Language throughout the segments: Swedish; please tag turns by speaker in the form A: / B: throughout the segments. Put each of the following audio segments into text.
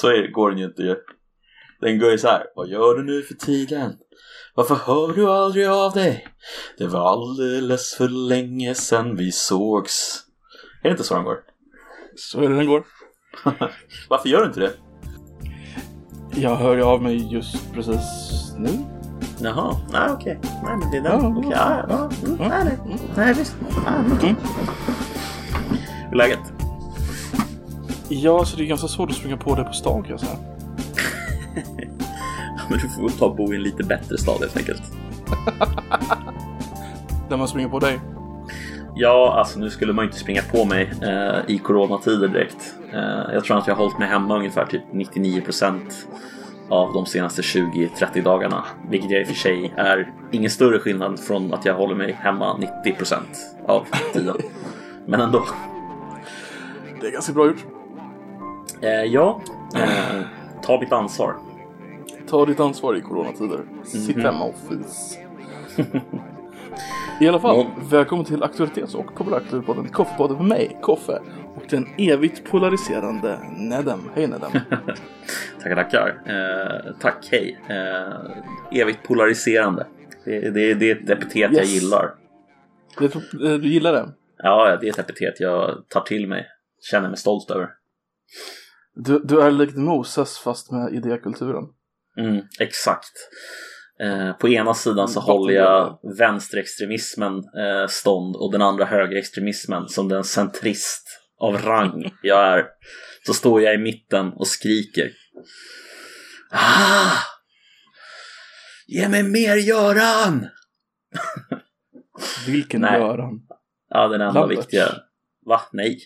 A: Så är, går den ju inte ju. Den går ju så här. Vad gör du nu för tiden? Varför hör du aldrig av dig? Det var alldeles för länge sedan vi sågs. Är det inte så den går?
B: Så är det den går.
A: Varför gör du inte det?
B: Jag hör ju av mig just precis nu.
A: Jaha, nej okej. Nej men det är
B: Ja,
A: den. Okej, ja, ja, mm, nej, nej. Nej visst. Ja, mm.
B: Mm.
A: Hur är läget?
B: Ja, så det är ganska svårt att springa på det på stan kan jag säga.
A: Men du får väl ta och bo i en lite bättre stad helt enkelt.
B: Där man springer på dig.
A: Ja, alltså nu skulle man ju inte springa på mig eh, i coronatider direkt. Eh, jag tror att jag har hållit mig hemma ungefär typ 99% av de senaste 20-30 dagarna. Vilket jag i och för sig är ingen större skillnad från att jag håller mig hemma 90% av tiden. Men ändå.
B: Det är ganska bra gjort.
A: Eh, ja, eh, ta mitt ansvar.
B: Ta ditt ansvar i coronatider. Sitt
A: Mhm.
B: hemma och fis. I alla fall,
A: Ja.
B: välkommen till Aktualitets och populärkulturpodden Koffepodden med mig, Koffe, och den evigt polariserande Nedem. Hej Nedem.
A: Tackar, tackar. Eh, tack, hej. Eh, evigt polariserande. Det, det, det är ett epitet jag
B: Yes.
A: gillar.
B: Det, eh, du gillar det?
A: Ja, det är ett epitet jag tar till mig. Känner mig stolt över.
B: Du, du är likt Moses fast med idékulturen.
A: Mm, exakt. Eh, på ena sidan så
B: Mm,
A: håller jag vänsterextremismen eh, stånd och den andra högerextremismen som den centrist av rang jag är. Så står jag i mitten och skriker. Ah! Ge mig mer Göran!
B: Vilken
A: Nej.
B: Göran.
A: Ja, den enda
B: Lambert.
A: viktiga. Va? Nej.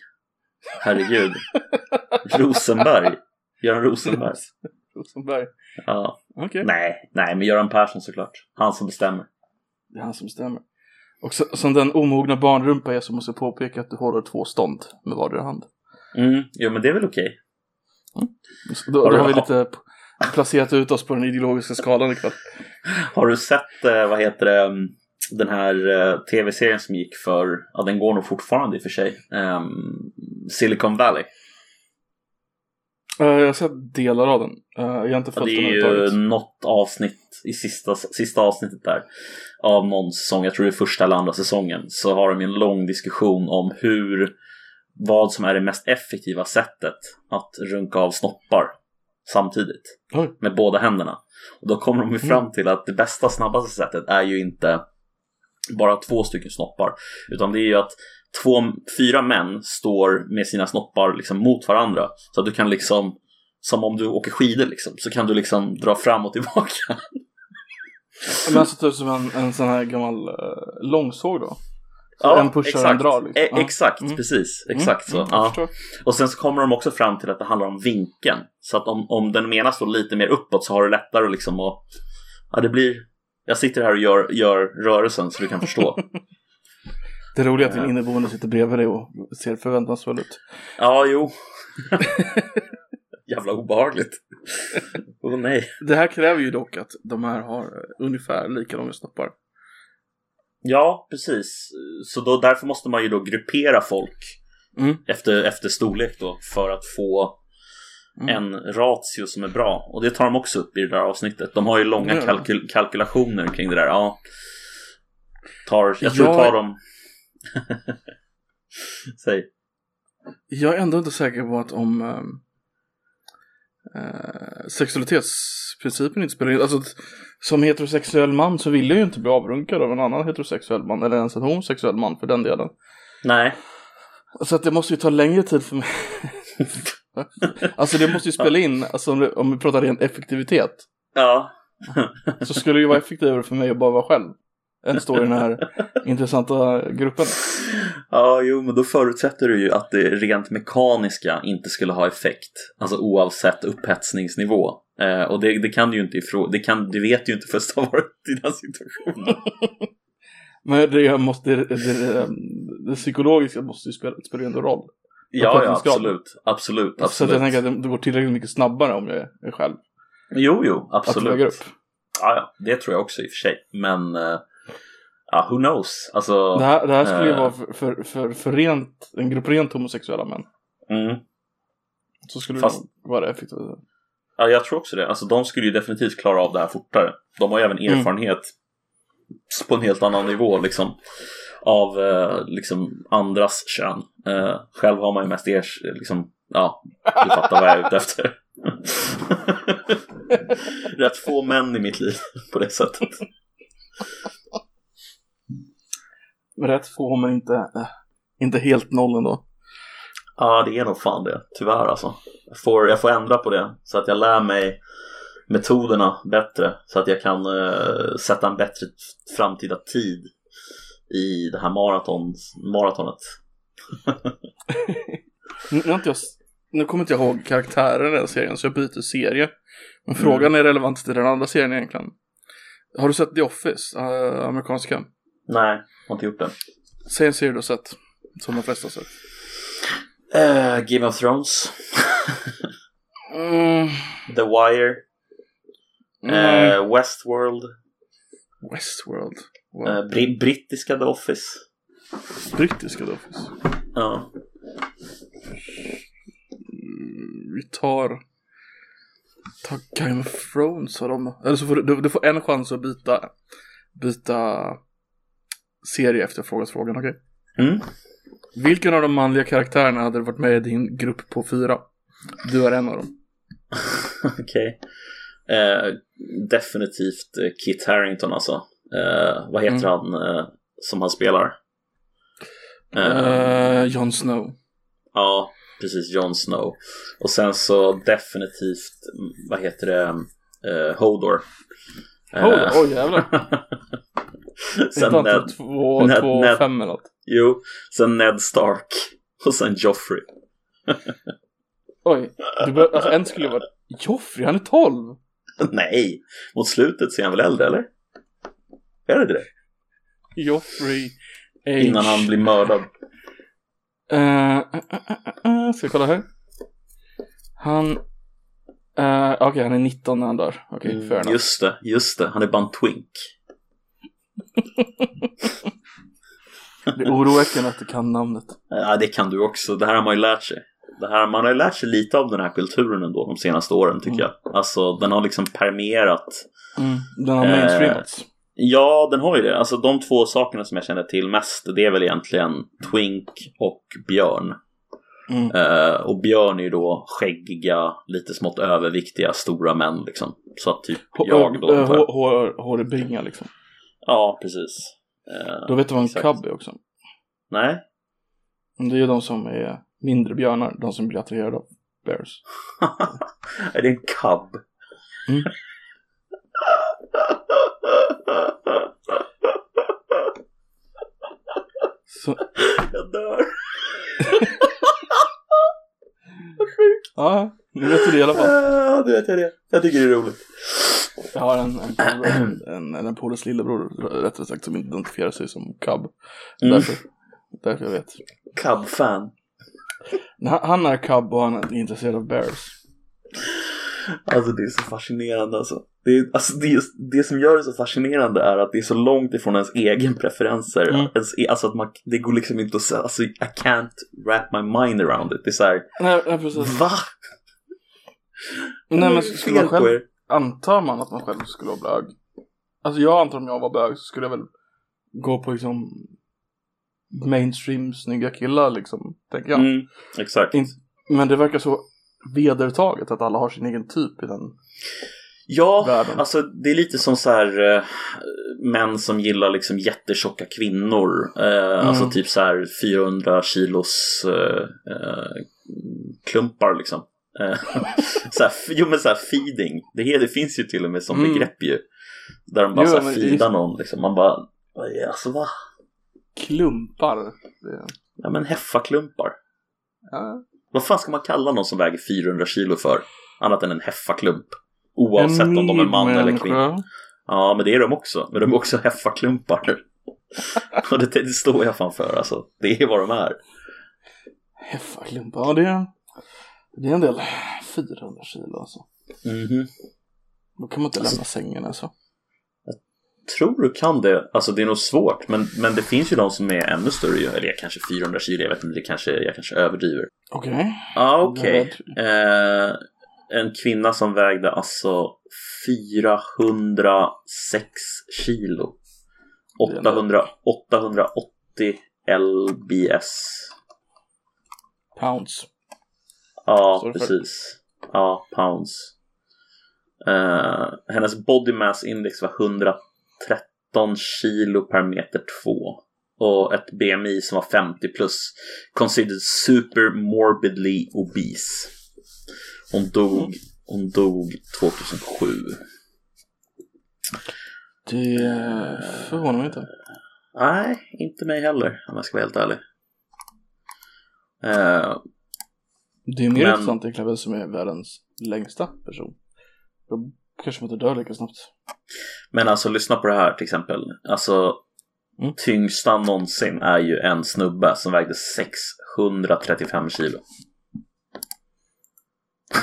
A: Herregud. Rosenberg. Göran Rosenberg.
B: Rosenberg.
A: Ja.
B: Okej.
A: Nej, nej, men Göran Persson såklart. Han som bestämmer.
B: Det är han som bestämmer. Och så, som den omogna barnrumpa är så måste jag påpeka att du håller två stånd med vardera hand.
A: Mm, jo men det är väl okej.
B: Så Då,
A: Har
B: då har vi lite placerat ut oss på den ideologiska skalan ikväll.
A: Har du sett, eh, vad heter det, mm, den här eh, tv-serien som gick för, ja den går nog fortfarande i och för sig, Ehm, Silicon Valley.
B: Eh, jag har sett delar av den. Eh, jag har inte
A: Ja,
B: följt
A: det
B: den
A: är ju något avsnitt i sista, sista avsnittet där av någon säsong, jag tror det är första eller andra säsongen, så har de en lång diskussion om hur, vad som är det mest effektiva sättet att runka av snoppar samtidigt.
B: Oj.
A: med båda händerna. Och då kommer de ju fram till att det bästa, snabbaste sättet är ju inte bara två stycken snoppar. Utan det är ju att två, fyra män står med sina snoppar liksom mot varandra. Så att du kan liksom, som om du åker skidor liksom, så kan du liksom dra fram och tillbaka.
B: Men alltså typ som en, en sån här gammal uh, långsåg då? Så
A: Ja,
B: en pushar och en
A: exakt.
B: drar liksom.
A: E- exakt,
B: Mm.
A: precis.
B: Mm,
A: Exakt så.
B: mm,
A: ja. Och sen så kommer de också fram till att det handlar om vinkeln. Så att om, om den ena står lite mer uppåt så har du lättare liksom att, ja det blir, jag sitter här och gör, gör rörelsen så du kan förstå.
B: Det är roligt att din
A: Ja.
B: inneboende sitter bredvid dig och ser förväntansfull ut.
A: Ja, jo. Jävla obehagligt. Åh nej.
B: Det här kräver ju dock att de här har eh, ungefär lika långa snoppar.
A: Ja, precis. Så då, därför måste man ju då gruppera folk
B: Mm.
A: efter, efter storlek då för att få
B: Mm.
A: en ratio som är bra. Och det tar de också upp i det där avsnittet. De har ju långa kalkyl- kalkylationer kring det där. Ja. Tar, jag tror
B: Ja.
A: det tar dem... Säg.
B: Jag är ändå inte säker på att om eh, sexualitetsprincipen inte spelar in. Alltså, som heterosexuell man så vill jag ju inte bli avrunkad av en annan heterosexuell man. Eller ens en homosexuell man för den delen.
A: Nej.
B: Så att det måste ju ta längre tid för mig. alltså det måste ju spela in, alltså om, det, om vi pratar ren effektivitet.
A: Ja.
B: Så skulle det ju vara effektivare för mig att bara vara själv. Än stå i den här intressanta gruppen.
A: Ja, jo, men då förutsätter du ju att det rent mekaniska inte skulle ha effekt. Alltså oavsett upphetsningsnivå. Eh, och det, det kan du ju inte ifrå... Det, kan, det vet du ju inte först du har varit i den situationen.
B: Men det, måste, det, det, det psykologiska måste ju spela, spela ändå roll.
A: Ja, ja, absolut. Absolut,
B: Så att
A: absolut.
B: jag tänker att det, går tillräckligt mycket snabbare om jag är själv.
A: Jo, jo,
B: Att
A: absolut.
B: väga upp.
A: Ja, ja, det tror jag också i och för sig. Men, eh, ja, who knows? Alltså,
B: Det här, det här skulle ju
A: eh,
B: vara för, för, för, för rent, en grupp rent homosexuella män.
A: mm,
B: Så skulle
A: Fast-
B: det vara effektivt.
A: Ja, jag tror också det. Alltså de skulle ju definitivt klara av det här fortare. De har ju även
B: Mm.
A: erfarenhet på en helt annan nivå liksom. Av eh, liksom andras kön. Eh, själv har man ju mest ers, liksom, ja, du fattar vad jag är ute efter. Rätt få män i mitt liv på det sättet.
B: Rätt få men inte, äh, inte helt noll ändå.
A: Ja, det är nog fan det. Tyvärr alltså. Jag får, jag får ändra på det så att jag lär mig metoderna bättre så att jag kan eh, sätta en bättre framtida tid i det här maraton, maratonet.
B: Nu, nu, har inte jag, nu kommer inte jag ihåg karaktären i den serien så jag byter serie. Men frågan är relevant till den andra serien egentligen. Har du sett The Office, äh, amerikanska?
A: Nej, har inte gjort det.
B: Säg en serie du har sett, som de flesta har sett.
A: Eh, Game of Thrones,
B: Mm,
A: The Wire,
B: mm.
A: eh, Westworld,
B: Westworld. Wow.
A: eh, bri- brittiska The Office.
B: Brittiska The Office.
A: Ja.
B: Mm, vi tar... Ta Game of Thrones har de. Eller så får du, du, får en chans att byta, byta serie efter frågat frågan, okej?
A: Mm.
B: Vilken av de manliga karaktärerna hade varit med i din grupp på fyra? Du är en av dem.
A: Okej. Eh, definitivt eh, Kit Harington alltså. Eh, vad heter
B: Mm.
A: han eh, som han spelar? Eh,
B: Uh, Jon Snow.
A: Ja, precis. Jon Snow. Och sen så definitivt, mm, vad heter det, eh, Hodor. Eh,
B: Oj, oj jävlar.
A: sen Ned,
B: han två,
A: Ned-
B: två,
A: Ned-
B: fem eller något?
A: jo, sen Ned Stark. Och sen Joffrey.
B: Oj, du bör, alltså en skulle vara Joffrey, han är 12!
A: Nej, mot slutet ser han väl äldre eller? Är det det?
B: Joffrey age.
A: Innan han blir mördad.
B: Uh, uh, uh, ska vi kolla här? Han... Uh, Okej, han är 19 när han dör. Okej, fair
A: Mm, just det, just det. Han är bara en twink.
B: Det är oroväckande att du kan namnet.
A: Ja, det kan du också. Det här har man ju lärt sig. Det här, man har ju lärt sig lite av den här kulturen ändå de senaste åren tycker
B: Mm.
A: jag. Alltså den har liksom permerat.
B: Mm, den har
A: Eh,
B: mainstreamats.
A: Ja, den har ju det. Alltså de två sakerna som jag känner till mest, det är väl egentligen Twink och Björn.
B: Mm.
A: Eh, och Björn är ju då skäggiga, lite smått överviktiga, stora män liksom. Så att typ
B: H-
A: jag då.
B: hår- Hårbringa liksom.
A: Ja, precis. Eh,
B: Då vet du vad en cub är också.
A: Nej,
B: Det är ju de som är mindre björnar, de som blir attraherade av bears.
A: är det en cub?
B: Mm. Så,
A: jag dör.
B: ja, nu vet du det i alla fall.
A: Ja, det vet jag det. Jag tycker det är roligt.
B: Jag har en, en, en, en, en polares lillebror, rättare sagt, som identifierar sig som cub.
A: Mm.
B: Därför, därför jag vet.
A: Cub-fan.
B: Han, han är cub och han är intresserad av bears.
A: Alltså det är så fascinerande alltså. Det, är, alltså det, är det som gör det så fascinerande är att det är så långt ifrån ens egen preferenser.
B: Mm.
A: Ens, e- alltså att man, det går liksom inte att säga, alltså I can't wrap my mind around it. Det är såhär,
B: Nej, nej precis.
A: va?
B: Nej men skulle man själv, antar man att man själv skulle vara bög? Alltså jag antar om jag var bög så skulle jag väl gå på liksom mainstream snygga killar liksom, tänker jag.
A: Mm, exakt.
B: In- Men det verkar så vedertaget att alla har sin egen typ i den.
A: Ja,
B: världen.
A: alltså det är lite som så här eh, män som gillar liksom jättetjocka kvinnor. Eh, Alltså typ så här 400 kilos eh, eh, klumpar liksom. Eh, så här, jo men så här feeding, det, det finns ju till och med som
B: Mm.
A: begrepp ju. Där de bara
B: Jo,
A: så här
B: men det-
A: feedar någon liksom. Man bara, alltså va?
B: Klumpar.
A: Ja men heffaklumpar.
B: ja.
A: Vad fan ska man kalla någon som väger 400 kilo för? Annat än en heffaklump. Oavsett om de är man eller kvinna. Ja, men det är de också. Men de är också heffaklumpar. Och det, det står jag fan för alltså. Det är vad de är.
B: Heffaklumpar, ja det är, det är en del. 400 kilo alltså.
A: Mhm.
B: Då kan man inte
A: Alltså-
B: lämna sängen alltså.
A: Tror du kan det. Alltså det är nog svårt. Men, men det finns ju de som är ännu större. Eller kanske 400 kilo. Jag vet inte. Det kanske, jag kanske överdriver.
B: Okej.
A: Ja, ah, okej. Eh, en kvinna som vägde alltså 406 kilo. 800, 880 lbs.
B: Pounds.
A: Ja, precis. Ja, pounds. Eh, hennes body mass index var 113 kilo per meter 2 och ett BMI som var 50 plus. Considered super morbidly obese. Hon dog, hon dog 2007.
B: Det förvånar mig inte.
A: Nej, inte mig heller om jag ska vara helt ärlig. Eh,
B: Det är mer
A: Men-
B: intressant egentligen vem som är världens längsta person. Kanske inte dör lika snabbt.
A: Men alltså lyssna på det här till exempel. Alltså
B: Mm.
A: tyngsta någonsin är ju en snubbe som vägde 635 kilo.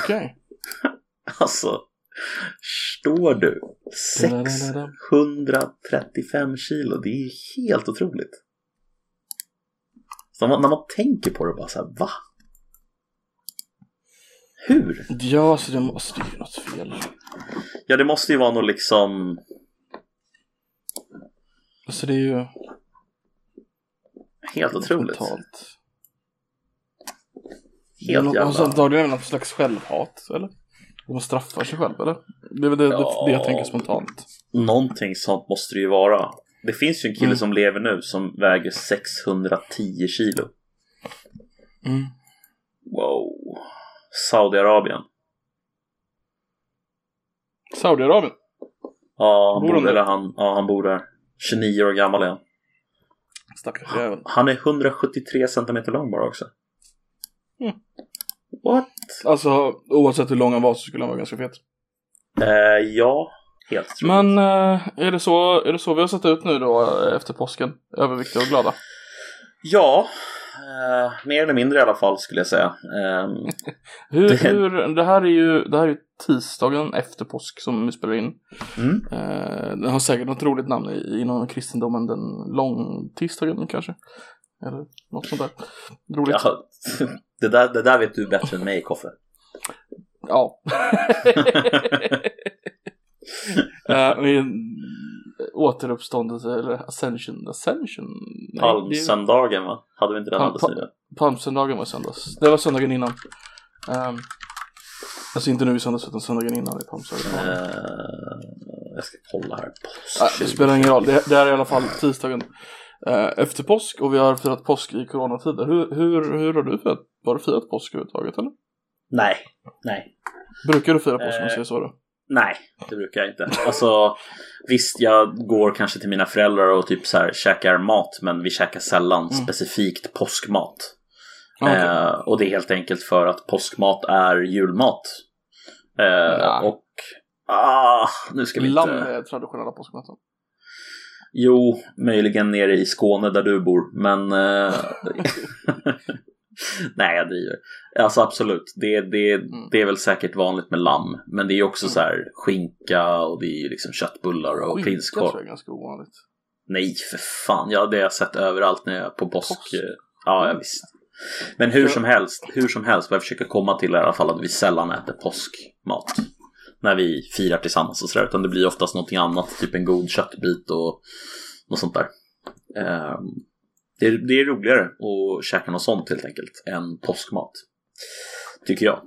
B: Okej.
A: Alltså, förstår du? 635 kilo, det är helt otroligt. Så när man, när man tänker på det bara så här, va? Hur?
B: Ja, så det måste ju något fel.
A: Ja, det måste ju vara något liksom...
B: Alltså det är ju
A: Helt otroligt.
B: mentalt.
A: Helt jävla...
B: Alltså, antagligen något slags självhat, eller? Man straffar sig själv, eller? Det är väl det,
A: Ja.
B: det jag tänker spontant.
A: Någonting sånt måste det ju vara. Det finns ju en kille
B: Mm.
A: som lever nu som väger 610 kilo.
B: Mm.
A: Wow. Saudiarabien.
B: Saudiarabien.
A: Ja, han
B: Bor
A: bor,
B: där?
A: han, ja, han bor där. 29 år gammal är han.
B: Stackars jävel.
A: Han är 173 centimeter lång bara också.
B: Mm.
A: What?
B: Alltså, oavsett hur lång han var så skulle han vara ganska fet.
A: Eh, ja, helt troligt.
B: Men eh, är, det så, är det så vi har sett ut nu då eh, efter påsken? Överviktiga och glada?
A: Ja, eh, mer eller mindre i alla fall skulle jag säga. Ehm,
B: Hur,
A: Det-
B: hur, det här är ju det här är ju tisdagen efter påsk som vi spelar in.
A: mm.
B: Eh, den har säkert något roligt namn i, inom kristendomen, den långtisdagen kanske. Eller något sånt där. Roligt. Ja.
A: ja, det, där, det där vet du bättre än mig, Koffe.
B: Eh, med återuppståndelse eller ascension. Ascension? Nej,
A: Palmsöndagen va? Hade vi inte den
B: Pal-
A: alldeles nyligen?
B: Palmsöndagen var söndags. Det var söndagen innan. Um, alltså inte nu i söndags utan söndagen innan i palmsöndagen.
A: Eh, jag ska kolla här.
B: Ah, det spelar ingen roll. Det, det är i alla fall tisdagen eh, efter påsk och vi har firat påsk i coronatider. Hur, hur, hur har du firat? Har du firat påsk överhuvudtaget eller?
A: Nej, nej.
B: Brukar du fira påsk om man
A: Eh,
B: säger så då?
A: Nej, det brukar jag inte. Alltså, visst, jag går kanske till mina föräldrar och typ så här käkar mat, men vi käkar sällan specifikt påskmat.
B: Ah, okej.
A: Eh, och det är helt enkelt för att påskmat är julmat. Eh,
B: Ja.
A: Och, ah, nu ska vi
B: Lamm
A: inte...
B: är traditionella påskmaten.
A: Jo, möjligen nere i Skåne där du bor, men... eh, Nej, jag driver. Alltså absolut, det, det,
B: Mm.
A: det är väl säkert vanligt med lamm. Men det är också så här skinka och det är liksom köttbullar och
B: Skinka tror
A: prinskorv.
B: jag är ganska ovanligt.
A: Nej, för fan. Ja, det har jag sett överallt när jag är på påsk.
B: Påsk?
A: Ja, ja, visst. Men hur som helst, hur som helst, vad jag försöker komma till är i alla fall att vi sällan äter påskmat. När vi firar tillsammans och sådär, utan det blir oftast någonting annat, typ en god köttbit och något sånt där. Ehm, det, är, det är roligare att käka något sånt helt enkelt, än påskmat. Tycker jag.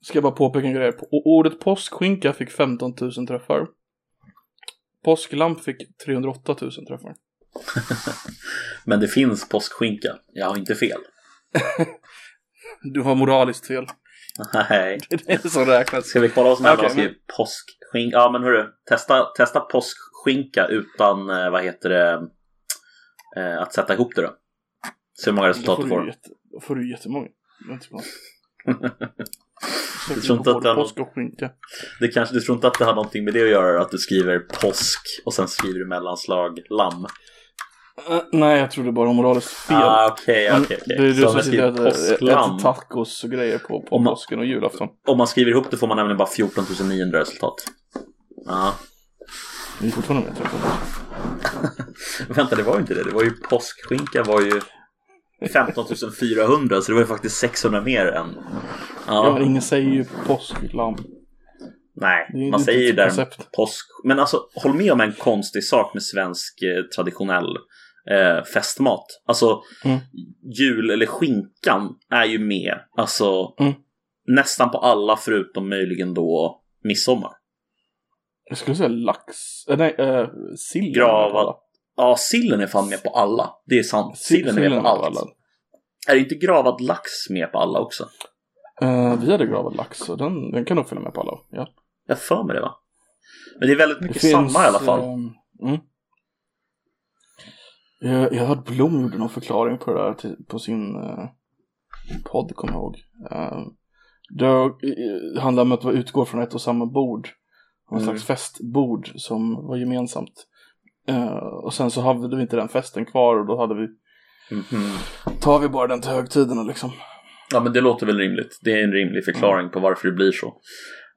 B: Ska jag bara påpeka en grej. Ordet påskskinka fick 15 000 träffar. Påsklamp fick 308 000 träffar.
A: Men det finns påskskinka, jag har inte fel.
B: Du har moraliskt fel.
A: Nej.
B: Det är det som räknas.
A: Ska vi kolla vad som händer skriver påskskinka? Ja men hörru, testa, testa påskskinka utan, eh, vad heter det, eh, att sätta ihop det då. Se hur många resultat
B: får
A: du
B: du,
A: får.
B: jätte, då får du jättemånga. Det är inte så bra.
A: Jag tror inte att det har
B: Påsk och skinka.
A: Det kanske, du tror inte att det har någonting med det att göra, att du skriver påsk och sen skriver du mellanslag lamm?
B: Eh, nej, jag tror det bara har moraliskt fel.
A: Ah, okej,
B: Men
A: okej,
B: Det är du
A: Så om
B: som sitter och
A: skriver
B: äter, tacos och grejer på, på
A: Om man-
B: påsken och julafton.
A: om man skriver ihop det får man nämligen bara 14 900 resultat. Ja,
B: Det är fortfarande mer 13
A: Vänta, det var ju inte det. Det var ju påskskinka var ju 15 400 så det var ju faktiskt 600 mer än.
B: Ja, men ingen säger ju påsklamm.
A: Nej, man säger ju där
B: koncept.
A: påsk. Men alltså håll med om en konstig sak med svensk eh, traditionell eh, festmat. Alltså
B: Mm.
A: jul eller skinkan är ju med. Alltså
B: Mm.
A: nästan på alla förutom möjligen då midsommar.
B: Jag skulle säga lax. Äh, nej, äh, sill.
A: Gravad. Ja, sillen är fan med på alla. Det är sant. Sillen är med på allt. Är inte gravad lax med på alla också?
B: Uh, vi hade gravad lax så den, den kan nog följa med på alla. Ja.
A: Jag för mig det va? Men det är väldigt mycket
B: finns,
A: samma i alla fall.
B: ehm, mm. Jag, jag hörde Blom gjorde någon förklaring på det där till, på sin uh, podd, kommer jag ihåg. Uh, det uh, handlar om att vi utgår från ett och samma bord. Någon
A: Mm.
B: slags festbord som var gemensamt. Eh, och sen så hade vi inte den festen kvar och då hade vi,
A: Mhm.
B: tar vi bara den till högtiderna liksom.
A: Ja men det låter väl rimligt. Det är en rimlig förklaring på varför det blir så.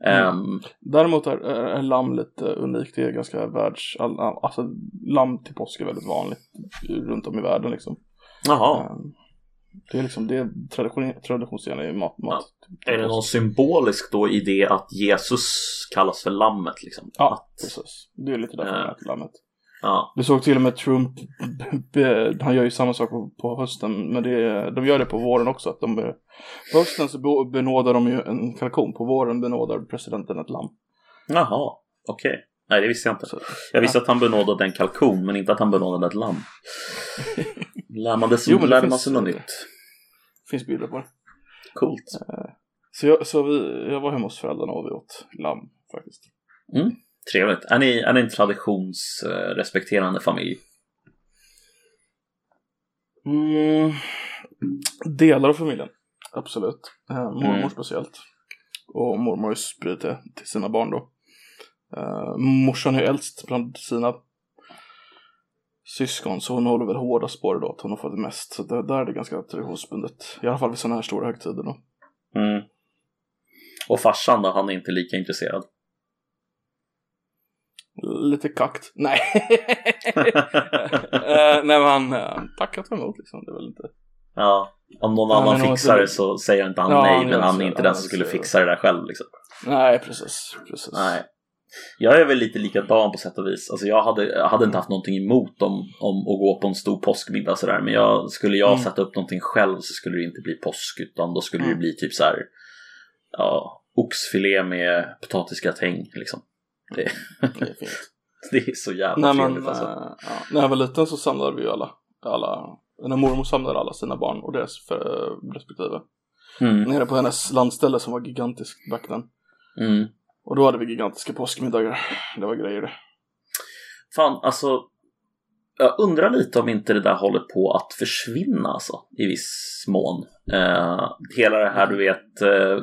B: Mm.
A: Ehm,
B: Däremot är, är, är lamm lite unikt. Det är ganska världs... all- Alltså lamm till påsk är väldigt vanligt runt om i världen liksom.
A: Jaha.
B: Eh, Det är liksom, det är tradition, traditionsenlig mat. mat
A: Är det någon symboliskt då i det att Jesus kallas för lammet liksom?
B: Ja, precis. Det är lite därför
A: Eh.
B: äter lammet.
A: Ja.
B: Du såg till och med Trump, han gör ju samma sak på, på hösten, men det, de gör det på våren också. Att de, på hösten så be- benådar de ju en kalkon, på våren benådar presidenten ett lamm.
A: Jaha, okej. Nej det visste jag inte. Jag visste att han benådade en kalkon men inte att han benådade ett lamm. Lär man, dess,
B: Jo, det
A: sig något nytt?
B: finns bilder på det.
A: Coolt.
B: Så, jag, så vi, jag var hemma hos föräldrarna och vi åt lamm faktiskt.
A: Trevligt. Är ni, är ni en traditionsrespekterande familj?
B: Mm, delar av familjen, absolut. Eh, mormor
A: Mm.
B: speciellt. Och mormor spridit det till sina barn då. Eh, morsan är ju äldst bland sina syskon så hon håller väl hårdast på det då att hon har fått mest. Så där, där är det ganska traditionsbundet. I alla fall vid sådana här stora högtider då.
A: Mm. Och farsan då, han är inte lika intresserad?
B: Lite kakt. Nej. Eh, nej men uh, tackar ta emot liksom. Det är väl inte.
A: ja, om någon
B: Ja,
A: annan fixar
B: det-
A: det så säger inte han
B: Ja,
A: nej, men han är inte den som skulle fixa det där själv liksom.
B: Nej precis. precis.
A: Nej. Jag är väl lite likadan på sätt och vis. Alltså jag hade, jag hade inte haft någonting emot om, om att gå på en stor påskmiddag sådär. Men jag, skulle jag
B: Mm.
A: sätta upp någonting själv så skulle det inte bli påsk. Utan då skulle det
B: Mm.
A: bli typ så här. Ja, oxfilé med potatisgratäng liksom. Det,
B: Det är fint.
A: det är så jävla
B: När, man,
A: trevligt alltså.
B: eh, ja, när jag var liten så samlade vi ju alla, alla när mormor samlade alla sina barn och deras för, respektive.
A: Mm,
B: Nere på hennes landställe som var gigantiskt back then.
A: mm.
B: Och då hade vi gigantiska påskmiddagar. Det var grejer det.
A: Fan, alltså. Jag undrar lite om inte det där håller på att försvinna alltså, i viss mån. Eh, hela det här du vet. eh,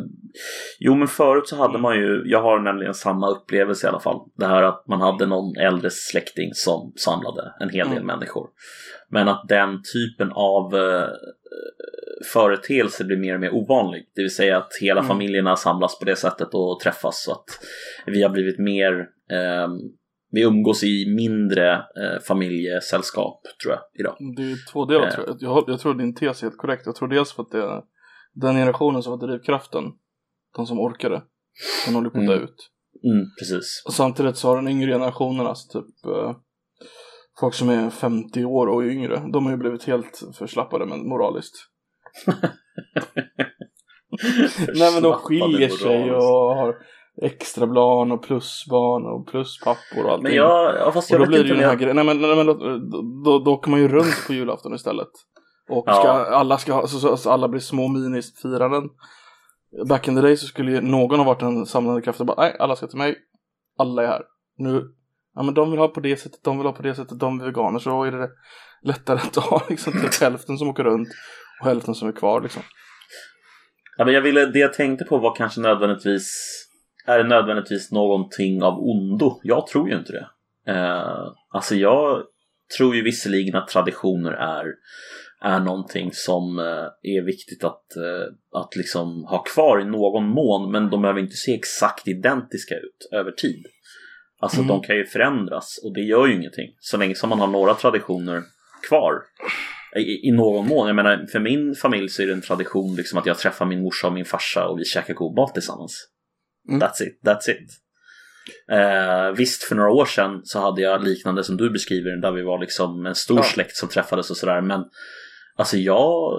A: jo men förut så hade man ju, jag har nämligen samma upplevelse i alla fall. Det här att man hade någon äldre släkting som samlade en hel del
B: Mm.
A: människor. Men att den typen av eh, företeelse blir mer och mer ovanlig. Det vill säga att hela
B: Mm.
A: familjerna samlas på det sättet och träffas. Så att vi har blivit mer ehm, vi umgås i mindre eh, familjesällskap tror jag idag.
B: Det är två delar
A: Eh.
B: tror jag. jag. Jag tror din tes är helt korrekt. Jag tror dels för att det är den generationen som var drivkraften. De som orkade. Den håller på att dö
A: Mm.
B: ut.
A: Mm, precis.
B: Och samtidigt så har den yngre generationen, alltså typ eh, folk som är 50 år och yngre, de har ju blivit helt förslappade men moraliskt. Nej men de skiljer sig och har extra barn och plusbarn och pluspappor och allting.
A: Men jag, ja, fast
B: och
A: jag
B: då
A: vet
B: blir det ju den här
A: jag...
B: grejen, nej men, nej, men då, då, då åker man ju runt på julafton istället. Och ska,
A: Ja.
B: alla ska så, så, så alla blir små minisfiranden. Back in the day så skulle ju någon ha varit en samlande kraft och bara, nej alla ska till mig. Alla är här. Nu, ja men de vill ha på det sättet, de vill ha på det sättet, de är veganer. Så då är det lättare att ha liksom typ hälften som åker runt och hälften som är kvar liksom.
A: Ja, men jag ville, det jag tänkte på var kanske nödvändigtvis är det nödvändigtvis någonting av ondo? Jag tror ju inte det. Eh, alltså jag tror ju visserligen att traditioner är, är någonting som eh, är viktigt att, eh, att liksom ha kvar i någon mån men de behöver inte se exakt identiska ut över tid. Alltså mm. de kan ju förändras och det gör ju ingenting. Så länge som man har några traditioner kvar. I, I, någon mån. Jag menar, för min familj så är det en tradition liksom att jag träffar min morsa och min farsa och vi käkar god mat tillsammans. Mm. That's it, that's it. Eh, visst, för några år sedan så hade jag liknande som du beskriver, där vi var liksom en stor ja. släkt som träffades och sådär. Men alltså jag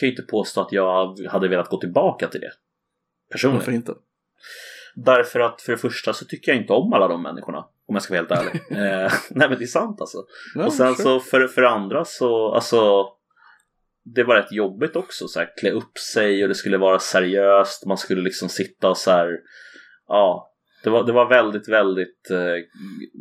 A: kan ju inte påstå att jag hade velat gå tillbaka till det. Personligen.
B: Varför inte?
A: Därför att för det första så tycker jag inte om alla de människorna. Om jag ska vara helt ärlig. eh, nej men det är sant alltså. Ja, och sen så för, för andra så, alltså. Det var rätt jobbigt också så här, klä upp sig och det skulle vara seriöst. Man skulle liksom sitta och så här. Ja, det var, det var väldigt, väldigt, eh,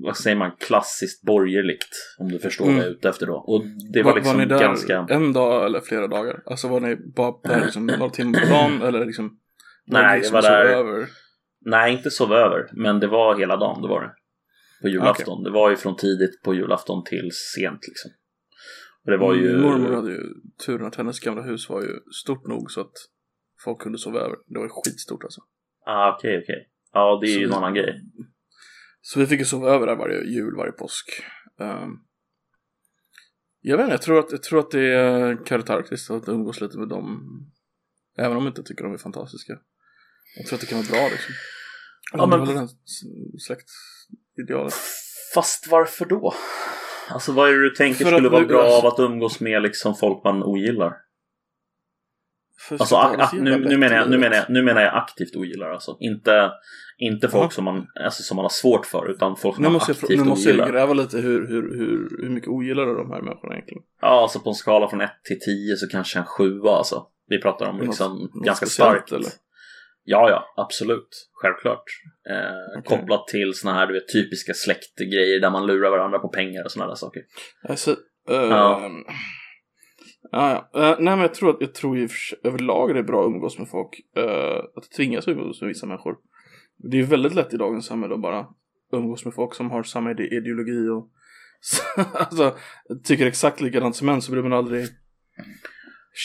A: vad säger man, klassiskt borgerligt. Om du förstår mm. vad jag är ute efter då. Och det var, var liksom
B: var ni där
A: ganska...
B: en dag eller flera dagar? Alltså var ni bara där liksom några timmar på dagen eller liksom?
A: Nej, liksom det var där. Över? Nej, inte sova över. Men det var hela dagen, det var det. På julafton. Okay. Det var ju från tidigt på julafton till sent liksom. Det var ju...
B: Min mormor hade ju turen att hennes gamla hus var ju stort nog så att folk kunde sova över. Det var ju skitstort alltså.
A: Ah, okej, okay, okej. Okay. Ja, det är så ju en annan grej.
B: Så vi fick ju sova över där varje jul, varje påsk. Um, jag vet inte, jag tror att, jag tror att det är karaktäristiskt att umgås lite med dem. Även om jag inte tycker de är fantastiska. Jag tror att det kan vara bra liksom. Ja, men... Släktidealet.
A: Fast varför då? Alltså vad är det du tänker För skulle vara bra av att umgås med liksom folk man ogillar? Alltså, a, nu, nu, menar jag, nu, menar jag, nu menar jag aktivt ogillar alltså. Inte, inte folk som, man, alltså, som man har svårt för utan folk som
B: nu
A: man
B: måste
A: aktivt jag,
B: Nu måste jag gräva lite hur, hur, hur, hur mycket ogillar de här människorna egentligen?
A: Ja, alltså på en skala från 1 till 10 så kanske en 7 alltså. Vi pratar om liksom något, ganska något starkt. Eller? Ja, ja, absolut. Självklart. Eh, okay. Kopplat till såna här du vet, typiska släktgrejer där man lurar varandra på pengar och sådana där saker.
B: Alltså, uh, ja. Ja, ja. Uh, nej men jag tror att jag tror ju överlag det är bra att umgås med folk. Uh, att tvingas umgås med vissa människor. Det är väldigt lätt i dagens samhälle att bara umgås med folk som har samma ideologi och alltså, tycker exakt likadant som en så blir man aldrig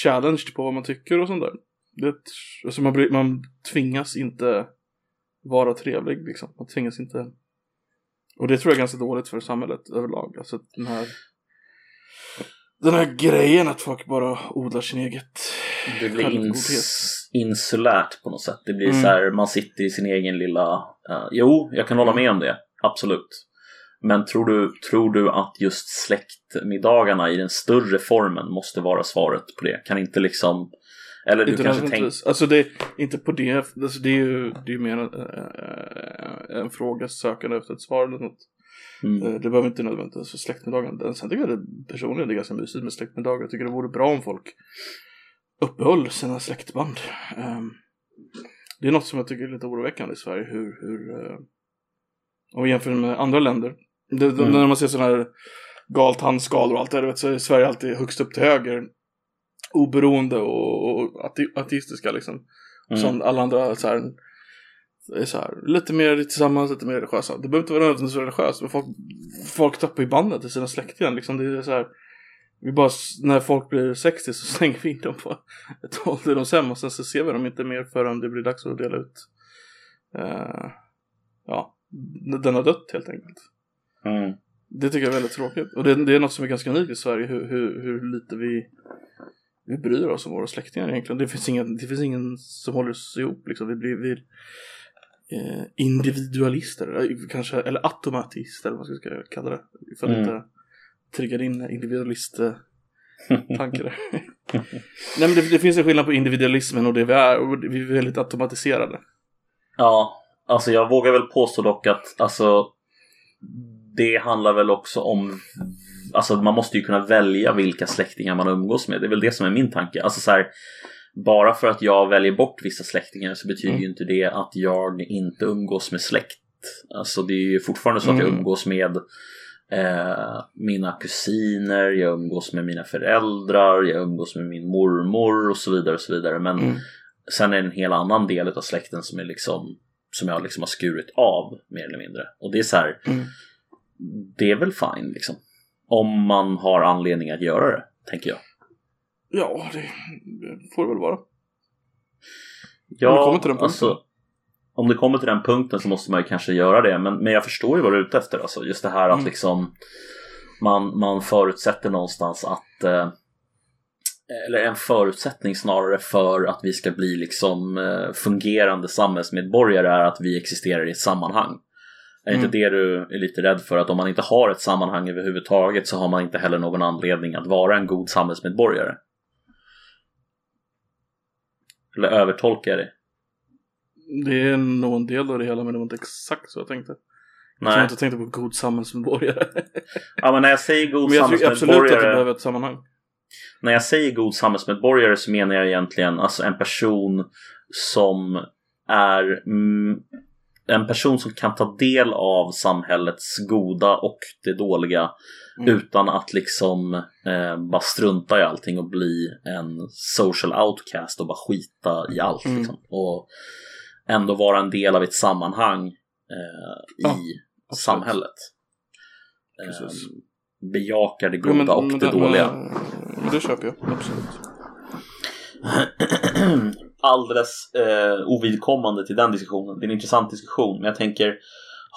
B: challenged på vad man tycker och sånt där. Det, alltså man, man tvingas inte vara trevlig liksom. Man tvingas inte. Och det tror jag är ganska dåligt för samhället överlag. Alltså den här den här grejen att folk bara odlar sin eget
A: Det blir ins insulärt på något sätt. Det blir mm. så här, man sitter i sin egen lilla... Uh, jo, jag kan hålla med om det. Absolut. Men tror du, tror du att just släktmiddagarna i den större formen måste vara svaret på det? Kan inte liksom... Eller
B: du
A: kanske tänker...
B: Alltså det är inte på det. Alltså det är ju det är mer en, äh, en fråga sökande efter ett svar eller något. Mm. Eh, det behöver inte nödvändigtvis vara släktmiddagen. Sen tycker jag det personligen är ganska mysigt med släktmiddagar. Jag tycker det vore bra om folk uppehöll sina släktband. Um, det är något som jag tycker är lite oroväckande i Sverige. Hur, hur om vi jämför med andra länder. Det, mm. När man ser sådana här galtandskalor och allt det där, så är Sverige alltid högst upp till höger. Oberoende och, och ateistiska liksom. Mm. Som alla andra så här är så här, lite mer tillsammans, lite mer religiösa. Det behöver inte vara nödvändigtvis religiöst, men folk, folk tappar ju bandet till sina släktingar. Liksom. Det är så här, vi bara, när folk blir 60 så slänger vi in dem på ett ålderdomshem och sen så ser vi dem inte mer förrän det blir dags att dela ut. Uh, ja, den har dött helt enkelt.
A: Mm.
B: Det tycker jag är väldigt tråkigt. Och det, det, är något som är ganska unikt i Sverige, hur, hur, hur lite vi, vi bryr oss om våra släktingar egentligen. Det finns ingen, det finns ingen som håller oss ihop liksom. Vi blir, vi, eh, individualister, kanske, eller automatister eller vad man ska kalla det. För att mm. inte trigga din individualist-tanke där. Nej men det, det, finns en skillnad på individualismen och det vi är, och vi är väldigt automatiserade.
A: Ja, alltså jag vågar väl påstå dock att alltså det handlar väl också om Alltså man måste ju kunna välja vilka släktingar man umgås med. Det är väl det som är min tanke. Alltså så här, bara för att jag väljer bort vissa släktingar så betyder mm. ju inte det att jag inte umgås med släkt. Alltså det är ju fortfarande så att jag mm. umgås med eh, mina kusiner, jag umgås med mina föräldrar, jag umgås med min mormor och så vidare och så vidare. Men mm. sen är det en hel annan del av släkten som är liksom som jag liksom har skurit av mer eller mindre. Och det är så här, mm. det är väl fine liksom. Om man har anledning att göra det, tänker jag.
B: Ja, det, det får det väl vara.
A: Ja, alltså, om det kommer till den punkten så måste man ju kanske göra det. Men, men jag förstår ju vad du är ute efter. Alltså, just det här att
B: Mm.
A: liksom man, man förutsätter någonstans att eh, eller en förutsättning snarare för att vi ska bli liksom eh, fungerande samhällsmedborgare är att vi existerar i ett sammanhang. Är
B: Mm.
A: inte det du är lite rädd för? Att om man inte har ett sammanhang överhuvudtaget så har man inte heller någon anledning att vara en god samhällsmedborgare? Eller övertolkar jag det?
B: Det är nog en del av det hela men det var inte exakt så jag tänkte. Jag tror
A: Nej.
B: inte tänkte på god samhällsmedborgare.
A: Ja, men när jag säger god
B: men jag tycker absolut att du
A: samhällsmedborgare
B: behöver ett sammanhang.
A: När jag säger god samhällsmedborgare så menar jag egentligen alltså en person som är mm, en person som kan ta del av samhällets goda och det dåliga
B: Mm.
A: utan att liksom eh, bara strunta i allting och bli en social outcast och bara skita i allt.
B: Mm.
A: Liksom. Och ändå vara en del av ett sammanhang eh, i
B: Ja,
A: samhället. Eh, bejakar det goda
B: men-
A: och
B: men
A: det dåliga.
B: Men, men det köper jag, absolut.
A: alldeles eh, ovidkommande till den diskussionen. Det är en intressant diskussion, men jag tänker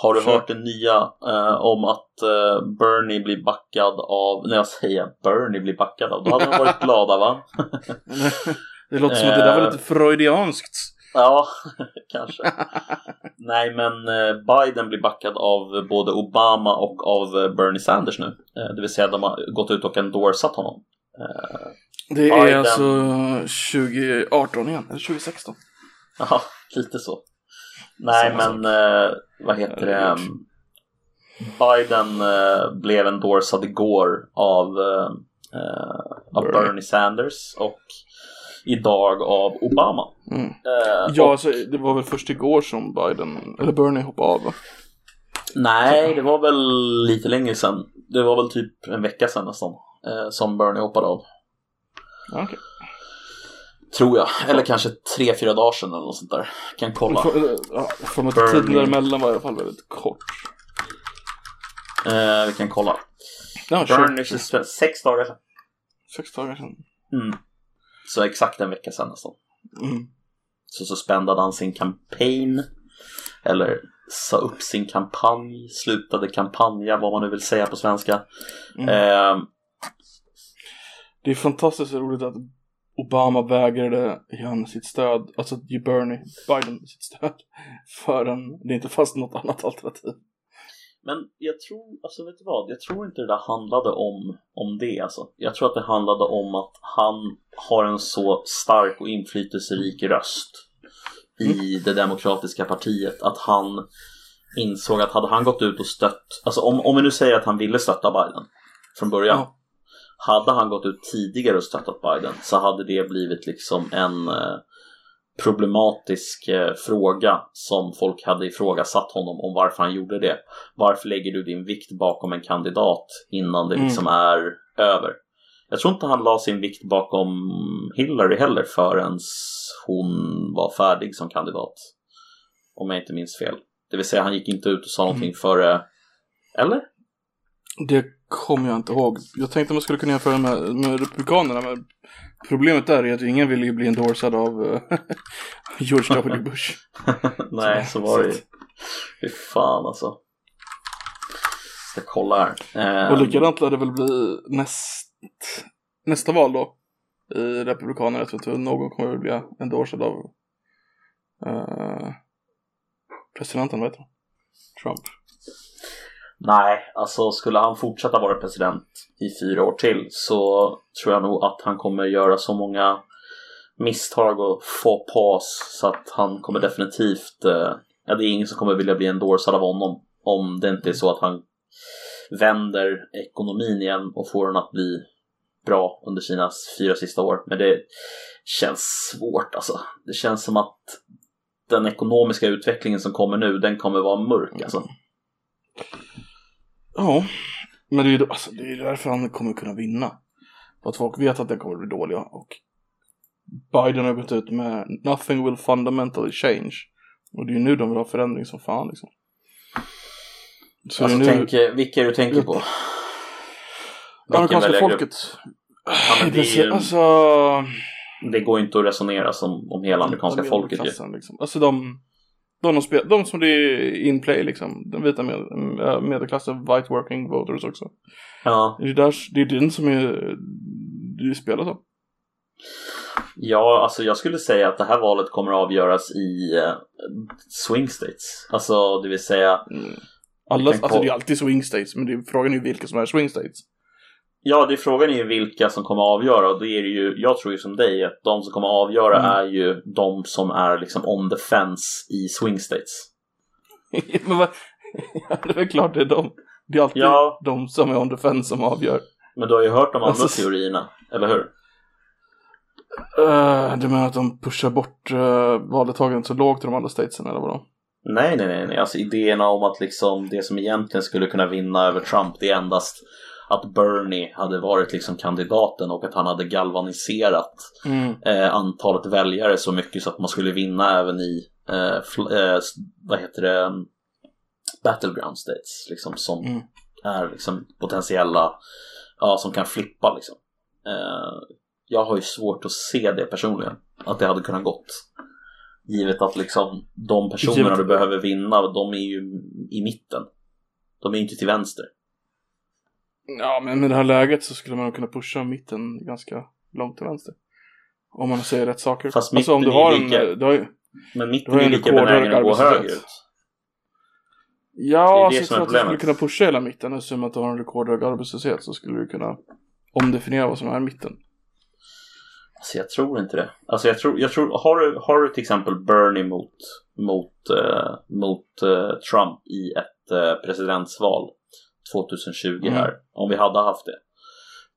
A: har du hört det nya eh, om att eh, Bernie blir backad av, när jag säger Bernie blir backad av, då hade de varit glada va?
B: det låter som att det där var
A: Eh.
B: lite freudianskt.
A: Ja, kanske. Nej, men eh, Biden blir backad av både Obama och av eh, Bernie Sanders nu. Eh, det vill säga de har gått ut och endorsat honom.
B: Det är
A: Biden.
B: alltså 2018 igen, eller 2016.
A: Ja, lite så. Nej,
B: Samma
A: men eh, vad heter det?
B: Herregud.
A: Biden eh, blev endorsad igår av, eh, eh, av
B: Bernie.
A: Sanders och idag av Obama.
B: Mm.
A: Eh,
B: Ja,
A: och,
B: alltså, det var väl först igår som Biden, eller Bernie hoppade av?
A: Nej, det var väl lite längre sedan. Det var väl typ en vecka sedan nästan eh, som Bernie hoppade av.
B: Okej.
A: Tror jag. Eller kanske tre, fyra dagar sedan eller något sånt där. Kan kolla.
B: För, ja, för att tiden däremellan var i alla fall väldigt kort.
A: Eh, vi kan kolla.
B: Ja,
A: Bernie,
B: kör.
A: sex dagar sedan.
B: Sex dagar sedan.
A: Mm. Så exakt en vecka sedan nästan.
B: Mm.
A: Så suspendade han sin campaign. Eller sa upp sin kampanj, slutade kampanja, vad man nu vill säga på svenska.
B: Mm.
A: Eh,
B: Det är fantastiskt roligt att Obama vägrade ge han sitt stöd, alltså ge Bernie, Biden sitt stöd, förrän det inte fanns något annat alternativ.
A: men jag tror, alltså vet du vad? Jag tror inte det där handlade om, om det alltså. Jag tror att det handlade om att han har en så stark och inflytelserik röst i det demokratiska partiet att han insåg att hade han gått ut och stött, alltså om, om vi nu säger att han ville stötta Biden från början.
B: Ja.
A: Hade han gått ut tidigare och stöttat Biden så hade det blivit liksom en eh, problematisk eh, fråga som folk hade ifrågasatt honom om varför han gjorde det. Varför lägger du din vikt bakom en kandidat innan det
B: Mm.
A: liksom är över? Jag tror inte han la sin vikt bakom Hillary heller förrän hon var färdig som kandidat. Om jag inte minns fel. Det vill säga han gick inte ut och sa någonting före... Eller?
B: Det kommer jag inte ihåg. Jag tänkte man skulle kunna jämföra med, med Republikanerna, men problemet där är att ingen vill ju bli endorsad av eh, George W. Bush.
A: Nej, så var det ju. Fy fan alltså. Ska kolla här. Eh,
B: Och likadant lär det väl bli näst, nästa val då. I Republikanerna. Jag tror inte någon kommer att bli endorsad av eh, presidenten, vad heter han? Trump.
A: Nej, alltså skulle han fortsätta vara president i fyra år till så tror jag nog att han kommer göra så många misstag och få pass så att han kommer definitivt, eh, ja det är ingen som kommer vilja bli endorsad av honom om det inte är så att han vänder ekonomin igen och får den att bli bra under sina fyra sista år. Men det känns svårt alltså. Det känns som att den ekonomiska utvecklingen som kommer nu, den kommer vara mörk alltså.
B: Ja, men det är ju alltså, det är därför han kommer kunna vinna. För att folk vet att den kommer bli dåliga och Biden har gått ut med nothing will fundamentally change. Och det är ju nu de vill ha förändring som fan liksom. Så
A: Alltså
B: det är nu
A: tänk, vilka du tänker på? Vilken
B: amerikanska folket.
A: Ja, det, är ju,
B: Alltså,
A: det går inte att resonera som om hela amerikanska folket ju.
B: liksom. Alltså de, De, de, de som det är in play liksom. Den vita med, medelklassen, white working voters också.
A: Ja.
B: Det är, där, det är den som är, det spelar så.
A: Ja, alltså jag skulle säga att det här valet kommer att avgöras i uh, swing states. Alltså det vill säga
B: mm. Alla, alltså det är alltid swing states, men det frågan är ju vilka som är swing states.
A: Ja, det är frågan är ju vilka som kommer att avgöra och då är det ju, jag tror ju som dig att de som kommer att avgöra mm. är ju de som är liksom on the fence i swing states.
B: men vad, ja, det är väl klart det är de. Det är alltid ja. de som är on the fence som avgör.
A: Men du har ju hört de andra alltså, teorierna, eller hur?
B: Uh, du menar att de pushar bort uh, valdeltagandet så lågt i de andra statesen eller vadå?
A: Nej, nej, nej, nej. Alltså idéerna om att liksom det som egentligen skulle kunna vinna över Trump det är endast att Bernie hade varit liksom kandidaten och att han hade galvaniserat
B: mm.
A: eh, antalet väljare så mycket så att man skulle vinna även i eh, eh, vad heter det battleground states liksom som
B: mm.
A: är liksom potentiella ja, som kan flippa liksom. Eh, jag har ju svårt att se det personligen att det hade kunnat gått givet att liksom de personerna givet... du behöver vinna de är ju i mitten de är inte till vänster
B: Ja, men med det här läget så skulle man kunna pusha mitten ganska långt till vänster. Om man säger rätt saker.
A: Fast mitten alltså, om du har är lika... En, du har, men mitten är lika benägen att gå högerut.
B: Ja, det är det så att du skulle kunna pusha hela mitten. Eftersom att du har en rekordhög arbetslöshet så skulle du kunna omdefiniera vad som är mitten.
A: Alltså jag tror inte det. Alltså jag tror, jag tror har, du, har du till exempel Bernie mot, mot, uh, mot uh, Trump i ett uh, presidentsval 2020 här, mm. om vi hade haft det.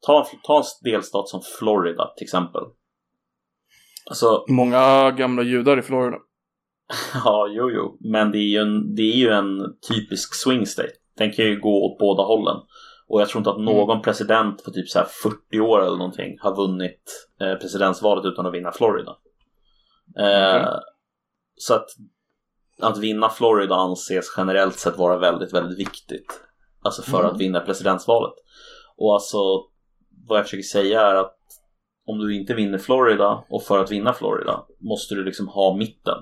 A: Ta, ta en delstat som Florida till exempel.
B: Alltså, Många gamla judar i Florida.
A: ja, jo, jo. Men det är, ju en, det är ju en typisk swing state. Den kan ju gå åt båda hållen. Och jag tror inte att mm. någon mm. president på typ så 40 år eller någonting har vunnit eh, presidentsvalet utan att vinna Florida. Eh. Så att, att vinna Florida anses generellt sett vara väldigt, väldigt viktigt. Alltså för mm. att vinna presidentsvalet. Och alltså vad jag försöker säga är att om du inte vinner Florida och för att vinna Florida måste du liksom ha mitten.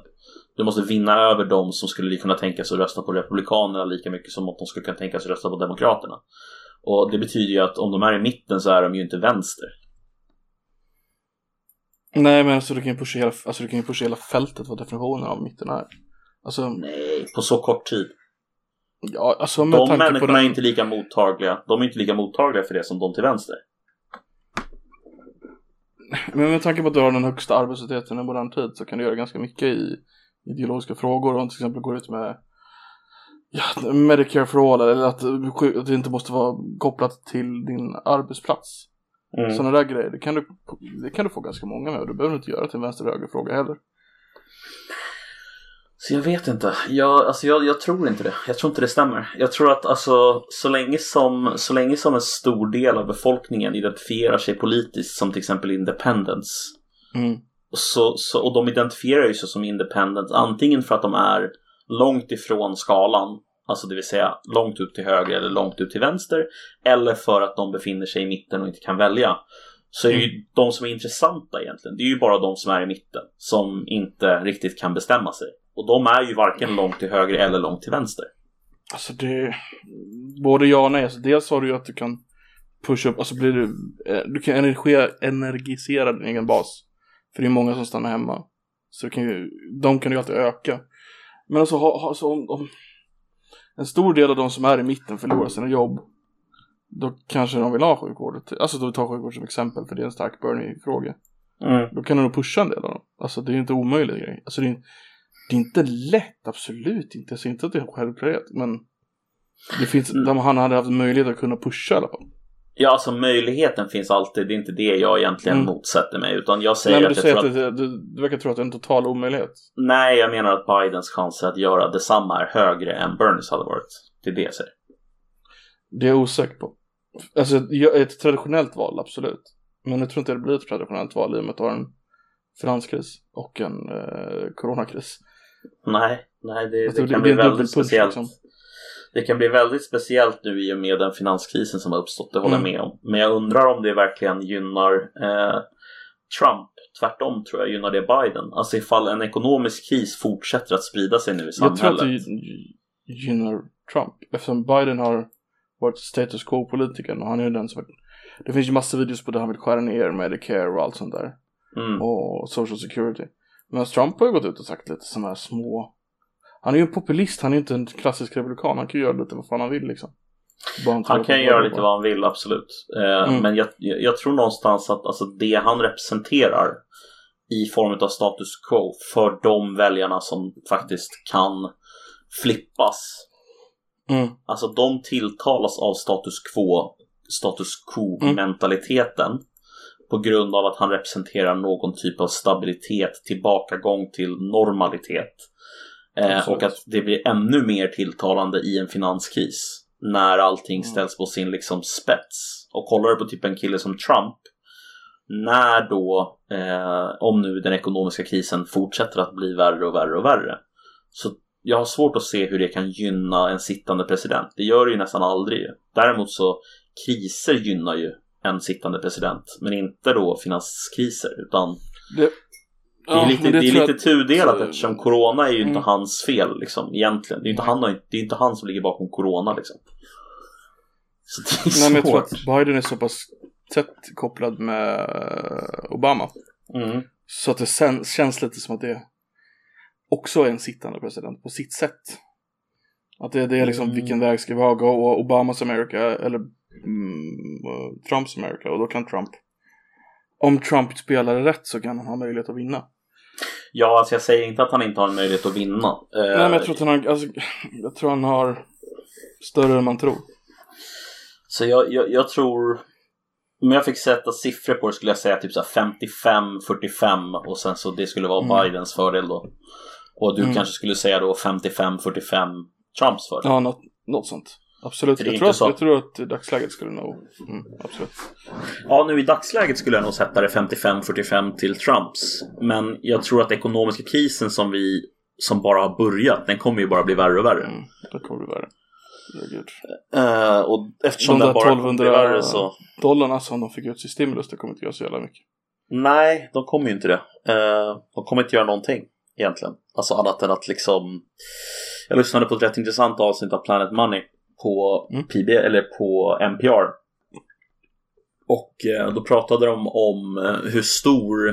A: Du måste vinna över dem som skulle kunna tänka sig att rösta på Republikanerna lika mycket som att de skulle kunna tänka sig att rösta på Demokraterna. Och det betyder ju att om de är i mitten så är de ju inte vänster.
B: Nej men alltså du kan ju pusha hela, alltså, du kan ju pusha hela fältet vad definitionen av mitten är. Alltså...
A: Nej, på så kort tid.
B: Ja, alltså med
A: de människorna den... är inte lika mottagliga. De är inte lika mottagliga för det som de till vänster.
B: Men med tanke på att du har den högsta arbetslösheten i modern tid så kan du göra ganska mycket i ideologiska frågor. Om till exempel går ut med ja, Medicare for all eller att, att det inte måste vara kopplat till din arbetsplats. Mm. Sådana där grejer, det kan, du, det kan du få ganska många med och du behöver inte göra till en vänster-höger fråga heller.
A: Så jag vet inte. Jag, alltså jag, jag, tror inte det. Jag tror inte det stämmer. Jag tror att alltså, så, länge som, så länge som en stor del av befolkningen identifierar sig politiskt som till exempel independence.
B: Mm.
A: Så, så, och de identifierar sig som independence antingen för att de är långt ifrån skalan. Alltså det vill säga långt ut till höger eller långt ut till vänster. Eller för att de befinner sig i mitten och inte kan välja. Så är det ju mm. de som är intressanta egentligen. Det är ju bara de som är i mitten. Som inte riktigt kan bestämma sig. Och de är ju varken långt till höger eller långt till vänster.
B: Alltså det... Både ja och nej. Alltså dels har du ju att du kan pusha upp, alltså blir du... Eh, du kan energi, energisera din egen bas. För det är många som stannar hemma. Så kan ju, de kan ju alltid öka. Men alltså, ha, alltså om, om en stor del av de som är i mitten förlorar sina jobb. Då kanske de vill ha sjukvård. Alltså då tar sjukvård som exempel för det är en stark Bernie-fråga.
A: Mm.
B: Då kan de nog pusha en del av dem. Alltså det är inte omöjligt grej. Alltså det är, det är inte lätt, absolut inte. Jag säger inte att det är självklarhet, men det finns, mm. han hade haft möjlighet att kunna pusha i alla fall.
A: Ja, alltså möjligheten finns alltid. Det är inte det jag egentligen mm. motsätter mig. Utan jag säger
B: Nej,
A: att
B: du säger tror att, att du, du verkar tro att det är en total omöjlighet.
A: Nej, jag menar att Bidens chanser att göra detsamma är högre än Bernies hade varit. Det är det jag säger.
B: Det är jag osäker på. Alltså ett traditionellt val, absolut. Men jag tror inte det blir ett traditionellt val i och med att du har en finanskris och en eh, coronakris.
A: Nej, nej det, det, det kan bli väldigt speciellt. Liksom. Det kan bli väldigt speciellt nu i och med den finanskrisen som har uppstått, det håller jag mm. med om. Men jag undrar om det verkligen gynnar eh, Trump. Tvärtom tror jag gynnar det Biden. Alltså ifall en ekonomisk kris fortsätter att sprida sig nu i
B: Jag
A: samhället.
B: tror att det gynnar Trump eftersom Biden har varit status quo-politikern och han är den som Det finns ju massor videos på där han vill skära ner Medicare och allt sånt där.
A: Mm.
B: Och social security. Men Trump har ju gått ut och sagt lite sådana här små Han är ju en populist, han är ju inte en klassisk republikan. Han kan ju göra lite vad fan han vill liksom.
A: Han kan göra lite vad han vill, absolut. Eh,
B: Mm.
A: Men jag, jag tror någonstans att alltså, det han representerar i form av status quo för de väljarna som faktiskt kan flippas.
B: Mm.
A: Alltså de tilltalas av status quo, status quo-mentaliteten på grund av att han representerar någon typ av stabilitet, tillbakagång till normalitet. Eh, och att det blir ännu mer tilltalande i en finanskris när allting
B: Mm.
A: ställs på sin liksom spets. Och kollar du på typ en kille som Trump när då, eh, om nu den ekonomiska krisen fortsätter att bli värre och värre och värre. Så jag har svårt att se hur det kan gynna en sittande president. Det gör det ju nästan aldrig. Däremot så kriser gynnar ju en sittande president, men inte då finanskriser, utan
B: Det,
A: det är
B: Ja,
A: lite,
B: men
A: det är lite
B: att-
A: tudelat eftersom corona är ju inte
B: Mm.
A: hans fel liksom, egentligen. Det är, inte han, det är inte han som ligger bakom corona liksom. Så det är
B: Nej men jag tror
A: svårt.
B: att Biden är så pass tätt kopplad med eh, Obama.
A: Mm.
B: Så att det sen, känns lite som att det också är en sittande president på sitt sätt. Att det, det är liksom
A: Mm.
B: vilken väg ska vi ha? Gå Obamas America eller mm, eh, Trumps America? Och då kan Trump om Trump spelar rätt så kan han ha möjlighet att vinna.
A: Ja, alltså jag säger inte att han inte har en möjlighet att vinna. Eh,
B: Nej men jag tror att han har, alltså, jag tror han har större än man tror.
A: Så jag, jag, jag tror, om jag fick sätta siffror på det skulle jag säga typ så här 55-45 och sen så det skulle vara
B: Mm.
A: Bidens fördel då. Och du
B: Mm.
A: kanske skulle säga då 55-45 Trumps fördel.
B: Ja, något, något sånt. Absolut. Jag tror, att, jag tror att i dagsläget skulle nog, mm, absolut.
A: Ja, nu i dagsläget skulle jag nog sätta det 55-45 till Trumps. Men jag tror att ekonomiska krisen som vi som bara har börjat, den kommer ju bara bli värre och värre.
B: Mm, det kommer bli värre.
A: Eh, och eftersom
B: De
A: den bara kommer bli
B: 1200
A: värre så...
B: dollarna som de fick ut i stimulus, det kommer inte göra så jävla mycket.
A: Nej, de kommer ju inte det. Eh, de kommer inte göra någonting egentligen. Alltså annat än att liksom... Jag lyssnade på ett rätt intressant avsnitt av Planet Money på
B: Mm.
A: PB, eller på NPR. Och eh, då pratade de om eh, hur stor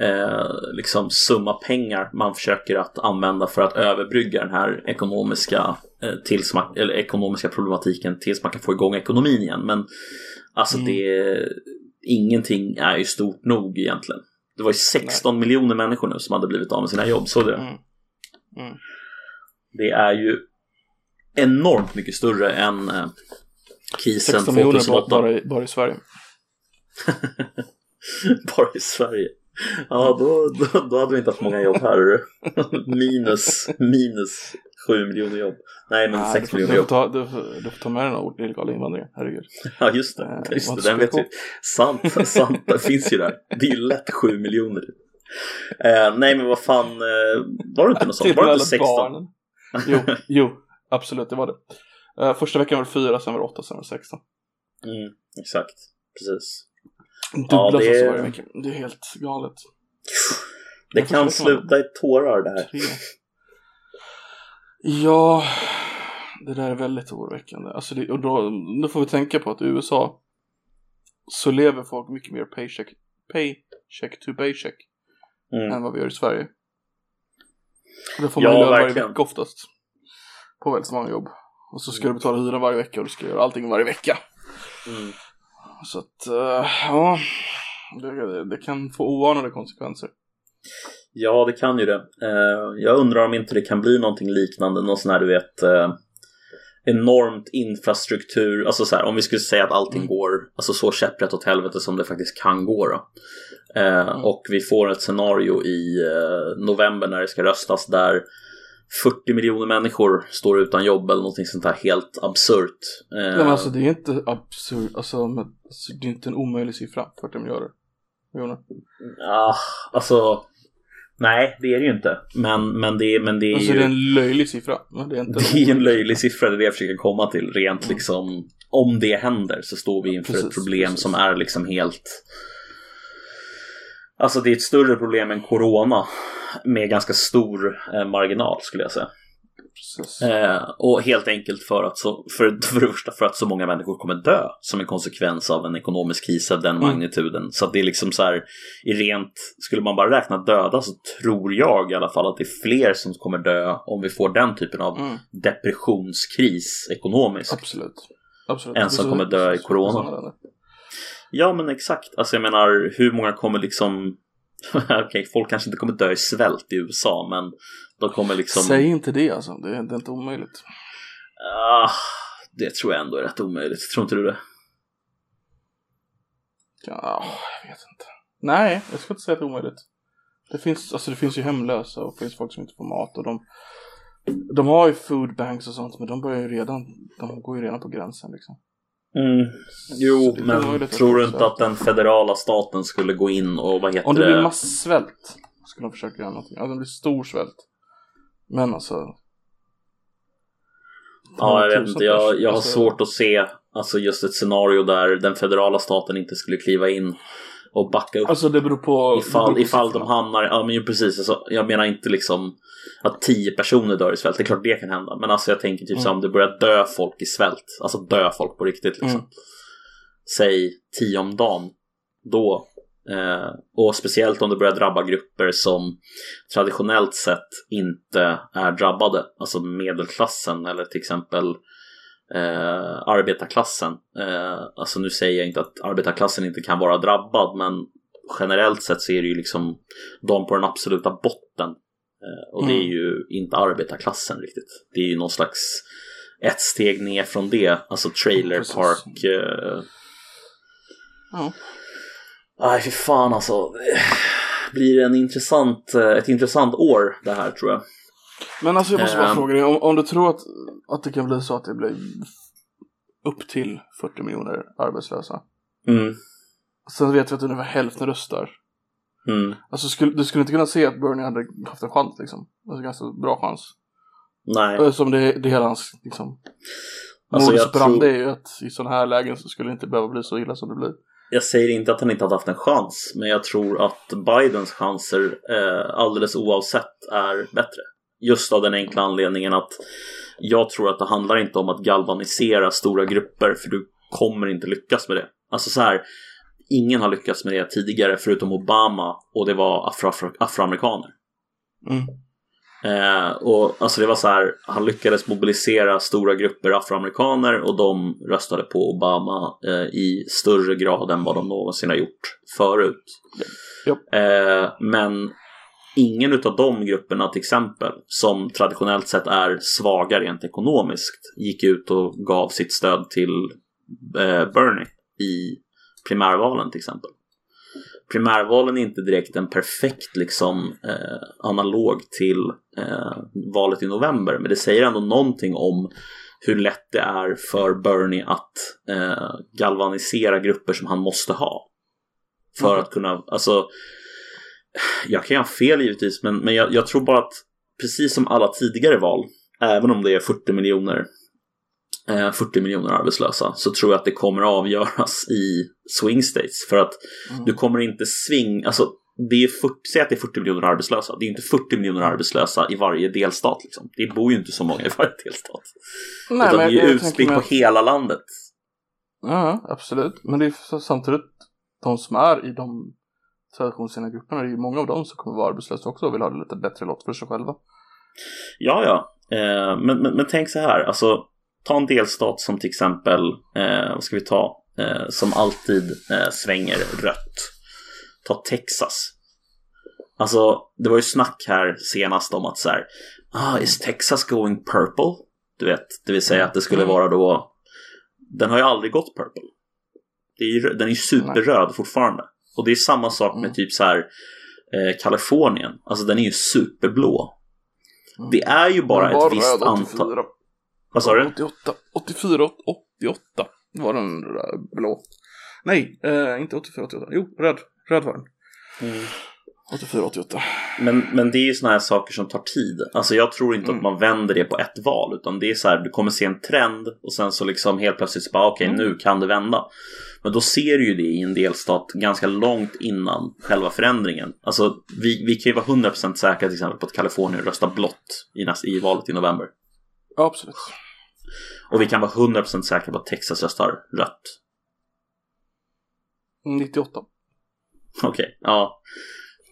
A: eh, liksom summa pengar man försöker att använda för att överbrygga den här ekonomiska, eh, tills man, eller ekonomiska problematiken tills man kan få igång ekonomin igen. Men alltså
B: Mm.
A: det ingenting är ju stort nog egentligen. Det var ju 16 miljoner människor nu som hade blivit av med sina jobb, så det.
B: Mm. Mm.
A: Det är ju enormt mycket större än eh, krisen
B: 16 miljoner
A: 2008.
B: bara, bara, i, bara i Sverige.
A: Bara i Sverige. Ja, då, då, då hade vi inte haft många jobb här. minus, minus 7 miljoner jobb. Nej, men
B: Nej,
A: 6
B: du, får,
A: miljoner
B: du, får
A: jobb.
B: ta, du, får, du får ta med den här illegal invandringen, herregud.
A: Ja, just det.
B: Eh,
A: Just det den vet vi. Sant, sant. Det finns ju där. Det är lätt 7 miljoner. Eh, nej, men vad fan. Eh, var det inte något sånt? Var det inte 16?
B: barnen. Jo, jo, absolut, det var det. Eh, första veckan var det fyra, sen var det åtta, sen var det 16.
A: Mm, exakt. Precis.
B: Dubbla
A: det-
B: det... varje vecka. Det är helt galet.
A: Det
B: Jag
A: kan
B: det.
A: sluta i tårar det här.
B: Tre. Ja, det där är väldigt oroväckande. Alltså det, och då, då får vi tänka på att i USA så lever folk mycket mer paycheck, paycheck to paycheck
A: Mm.
B: än vad vi gör i Sverige. Och då får
A: Ja,
B: man ju lön varje vecka oftast. På väldigt många jobb. Och så ska du betala hyran varje vecka och du ska göra allting varje vecka.
A: Mm.
B: Så att, eh, ja. Det, det kan få oanade konsekvenser.
A: Ja, det kan ju det. Eh, jag undrar om inte det kan bli någonting liknande, någon sån här du vet eh, enormt infrastruktur, alltså så här, om vi skulle säga att allting
B: Mm.
A: går alltså så käpprätt åt helvete som det faktiskt kan gå då. Eh,
B: Mm.
A: Och vi får ett scenario i eh, november när det ska röstas där 40 miljoner människor står utan jobb eller någonting sånt här helt absurt. Eh,
B: Ja, men alltså det är inte absurt, alltså, men, alltså det är inte en omöjlig siffra, 40 miljarder. miljoner.
A: ah, alltså, nej det är det ju inte. Men, men, det, men det är
B: Alltså
A: ju...
B: det är en löjlig siffra, men det är inte
A: Det är en löjlig siffra, det är det jag försöker komma till. Rent
B: Mm.
A: liksom, om det händer så står vi inför ett
B: Precis,
A: problem
B: precis.
A: som är liksom helt... Alltså det är ett större problem än corona med ganska stor eh, marginal skulle jag säga. Eh, och helt enkelt för att, så, för, för det första för att så många människor kommer dö som en konsekvens av en ekonomisk kris av den mm. magnituden. Så att det är liksom så här, i rent, skulle man bara räkna döda så tror jag i alla fall att det är fler som kommer dö om vi får den typen av mm. depressionskris ekonomiskt.
B: Absolut. Absolut.
A: Än som kommer dö i corona. Ja men exakt, alltså jag menar hur många kommer liksom Okej, okay, folk kanske inte kommer dö i svält i USA men de kommer liksom...
B: Säg inte det alltså, det är, det är inte omöjligt.
A: Ah, det tror jag ändå är rätt omöjligt, tror inte du det?
B: Ja, jag vet inte. Nej, jag ska inte säga att det är omöjligt. Det finns, alltså det finns ju hemlösa och det finns folk som inte får mat och de De har ju food banks och sånt men de börjar ju redan, de går ju redan på gränsen liksom.
A: Mm. Jo, men tror du inte att den federala staten skulle gå in och vad heter
B: Om det blir massvält skulle de försöka göra någonting. Alltså det blir stor svält. Men alltså.
A: Ja, jag vet inte. Jag, jag har alltså... svårt att se alltså just ett scenario där den federala staten inte skulle kliva in och backa upp.
B: Alltså det beror på.
A: Ifall, beror på ifall de hamnar, ja men ju precis. Alltså, jag menar inte liksom att tio personer dör i svält. Det är klart det kan hända. Men alltså jag tänker typ mm. så om det börjar dö folk i svält. Alltså dö folk på riktigt liksom. Mm. Säg tio om dagen. Då Eh, och speciellt om det börjar drabba grupper som traditionellt sett inte är drabbade, alltså medelklassen eller till exempel eh, arbetarklassen. Eh, alltså nu säger jag inte att arbetarklassen inte kan vara drabbad, men generellt sett så är det ju liksom de på den absoluta botten. Eh, och det är mm. ju inte arbetarklassen riktigt. Det är ju någon slags ett steg ner från det, alltså trailer park. Eh, ja. Nej, fy fan alltså. Det blir en intressant, eh, ett intressant år det här tror jag.
B: Men alltså jag måste bara fråga dig, om, om, du tror att, att det kan bli så att det blir upp till 40 miljoner arbetslösa.
A: Mm.
B: Sen vet vi att ungefär hälften röstar.
A: Mm.
B: Alltså skulle, du skulle inte kunna se att Bernie hade haft en chans liksom. Alltså ganska bra chans.
A: Nej.
B: Som det, det hela hans liksom. Alltså, modus operandi tror... är ju att i sådana här lägen så skulle det inte behöva bli så illa som det blir
A: jag säger inte att han inte hade haft en chans, men jag tror att Bidens chanser eh, alldeles oavsett är bättre. Just av den enkla anledningen att jag tror att det handlar inte om att galvanisera stora grupper, för du kommer inte lyckas med det. Alltså så här, ingen har lyckats med det tidigare förutom Obama och det var afro afro afroamerikaner.
B: Mm.
A: Eh, och alltså det var så här, han lyckades mobilisera stora grupper afroamerikaner och de röstade på Obama eh, i större grad än vad de någonsin har gjort förut.
B: Ja.
A: Eh, men ingen av de grupperna till exempel, som traditionellt sett är svaga rent ekonomiskt, gick ut och gav sitt stöd till eh, Bernie i primärvalen till exempel primärvalen är inte direkt en perfekt liksom, eh, analog till eh, valet i november, men det säger ändå någonting om hur lätt det är för Bernie att eh, galvanisera grupper som han måste ha. För mm. att kunna, alltså, jag kan ha fel givetvis, men, men jag, jag tror bara att precis som alla tidigare val, även om det är 40 miljoner 40 eh, miljoner arbetslösa så tror jag att det kommer avgöras i swing states. För att mm. du kommer inte sving, alltså det är 40, säg att det är 40 miljoner arbetslösa. Det är inte 40 miljoner arbetslösa i varje delstat. Liksom. Det bor ju inte så många i varje delstat. Nej, Utan det är ju utspritt på hela landet.
B: Ja, absolut. Men det är samtidigt de som är i de traditionsenliga grupperna, det är ju många av dem som kommer vara arbetslösa också och vill ha det lite bättre lott för sig själva.
A: Ja, ja. Eh, men, men, men tänk så här, alltså ta en delstat som till exempel, eh, vad ska vi ta, eh, som alltid eh, svänger rött. Ta Texas. Alltså, det var ju snack här senast om att så här, ah, is Texas going purple? Du vet, det vill säga att det skulle vara då, den har ju aldrig gått purple. Det är ju, den är ju superröd fortfarande. Och det är samma sak med mm. typ så här eh, Kalifornien, alltså den är ju superblå. Mm. Det är ju bara ett visst antal. Vad sa du?
B: 88, 84, 88 var den blå. Nej, eh, inte 84, 88. Jo, röd. Röd var den.
A: Mm.
B: 84, 88.
A: Men, men det är ju såna här saker som tar tid. Alltså jag tror inte
B: Mm.
A: att man vänder det på ett val. Utan det är så här, du kommer se en trend och sen så liksom helt plötsligt så bara okej
B: Mm.
A: nu kan det vända. Men då ser du ju det i en delstat ganska långt innan själva förändringen. Alltså vi, vi kan ju vara 100% säkra till exempel på att Kalifornien röstar blått i, näst, i valet i november.
B: Ja, absolut.
A: Och vi kan vara 100% säkra på att Texas röstar rött.
B: 98.
A: Okej, ja.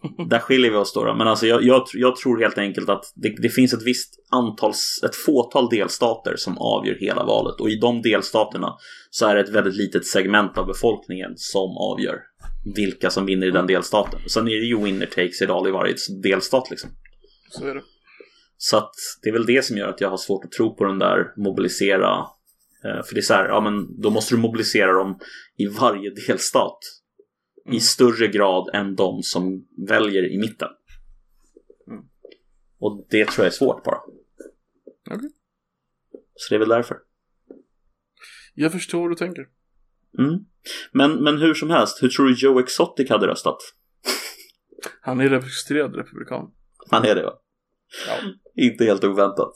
A: Där skiljer vi oss då. då. Men alltså jag, jag, jag tror helt enkelt att det, det finns ett visst antal, ett fåtal delstater som avgör hela valet. Och i de delstaterna så är det ett väldigt litet segment av befolkningen som avgör vilka som vinner i den delstaten. Sen är det ju winner takes it all i varje delstat liksom.
B: Så är det.
A: Så att det är väl det som gör att jag har svårt att tro på den där mobilisera. Eh, För det är så här, ja men då måste du mobilisera dem i varje delstat. I
B: Mm.
A: större grad än de som väljer i mitten.
B: Mm.
A: Och det tror jag är svårt bara.
B: Okej.
A: Så det är väl därför.
B: Jag förstår hur du tänker.
A: Mm. Men, men hur som helst, hur tror du Joe Exotic hade röstat?
B: Han är registrerad republikan.
A: Han är det va?
B: Ja.
A: Inte helt oväntat.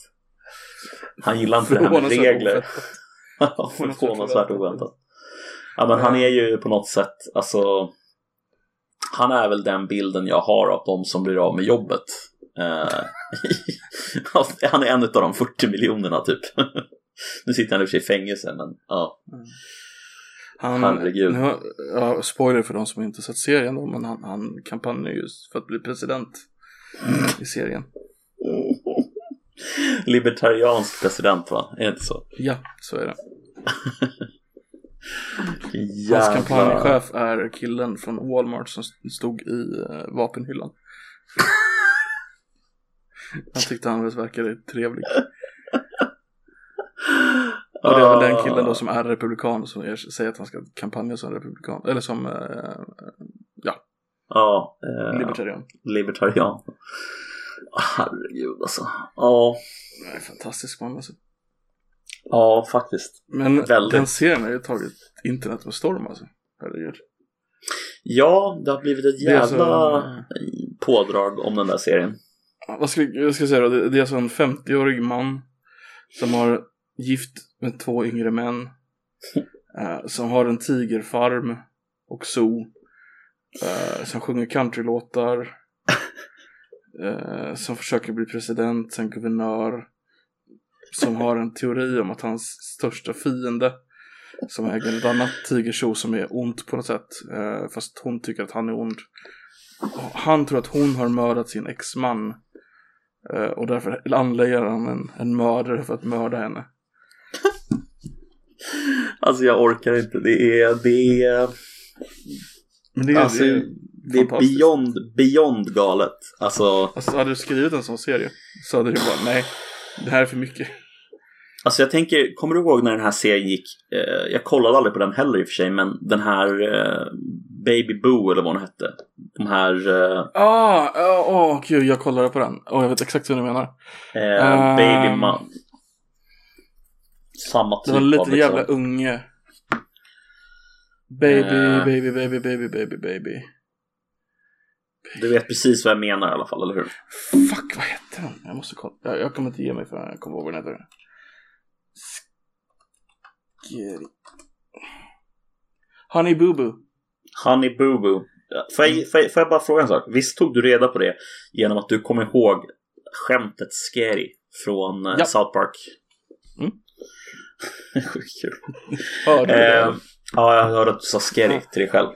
A: Han gillar inte det här med regler. Förvånansvärt oväntat. Ja men han är ju på något sätt, alltså Han är väl den bilden jag har av de som blir av med jobbet. Eh, han är en av de 40 miljonerna typ. nu sitter han i och för sig i fängelse men ja.
B: Han,
A: Herregud.
B: Nu, har- ja, spoiler för de som inte sett serien då, men han, han kampanjar just för att bli president i serien.
A: Libertariansk president va? Är det inte så?
B: Ja, så är det. Hans kampanjchef är killen från Walmart som stod i uh, vapenhyllan. Han tyckte han verkade trevlig. Och det är väl den killen då som är republikan som er- säger att han ska kampanja som republikan. Eller som eh,
A: Ja, eh,
B: libertarian.
A: libertarian. Herregud alltså. Ja,
B: Nej, fantastisk man alltså.
A: ja faktiskt.
B: Men
A: Väldigt.
B: den serien har ju tagit internet med storm alltså. Herregud.
A: Ja, det har blivit ett
B: Det är
A: jävla pådrag om den där serien.
B: Vad ska jag ska säga då? Det, det är alltså en 50-årig man som har gift med två yngre män. eh, som har en tigerfarm och zoo. Eh, som sjunger countrylåtar. Eh, som försöker bli president, sen guvernör. Som har en teori om att hans största fiende som äger ett annat tigershow som är ont på något sätt. Eh, fast hon tycker att han är ond. Han tror att hon har mördat sin exman. Eh, och därför anlägger han en, en mördare för att mörda henne.
A: Alltså jag orkar inte. Det är, det är,
B: Men det är,
A: alltså,
B: det är,
A: det är beyond, beyond galet. Alltså,
B: Alltså hade du skrivit en sån serie så hade du bara nej, det här är för mycket.
A: alltså jag tänker, kommer du ihåg när den här serien gick? Eh, jag kollade aldrig på den heller i och för sig, men den här eh, Baby Boo eller vad hon hette. De här eh,
B: Ah, åh, oh, gud, jag kollade på den. Och jag vet exakt vad du menar.
A: eh. Baby Man. Samma
B: Det
A: typ
B: var en liten
A: av liksom,
B: jävla unge. Baby,
A: Eh.
B: baby, baby, baby, baby, baby.
A: Du vet precis vad jag menar i alla fall, eller hur?
B: Fuck, vad hette den? Jag måste kolla. Jag, jag kommer inte ge mig förrän jag kommer ihåg vad den heter. Scary. Honey Boo Boo.
A: Honey Boo Boo. Får jag, får, jag, får jag bara fråga en sak? Visst tog du reda på det genom att du kom ihåg skämtet Scary från eh,
B: Ja.
A: South Park?
B: Mm.
A: Sjukt kul.
B: Hörde du det?
A: Ja, jag hörde att du sa
B: Ja.
A: till dig själv.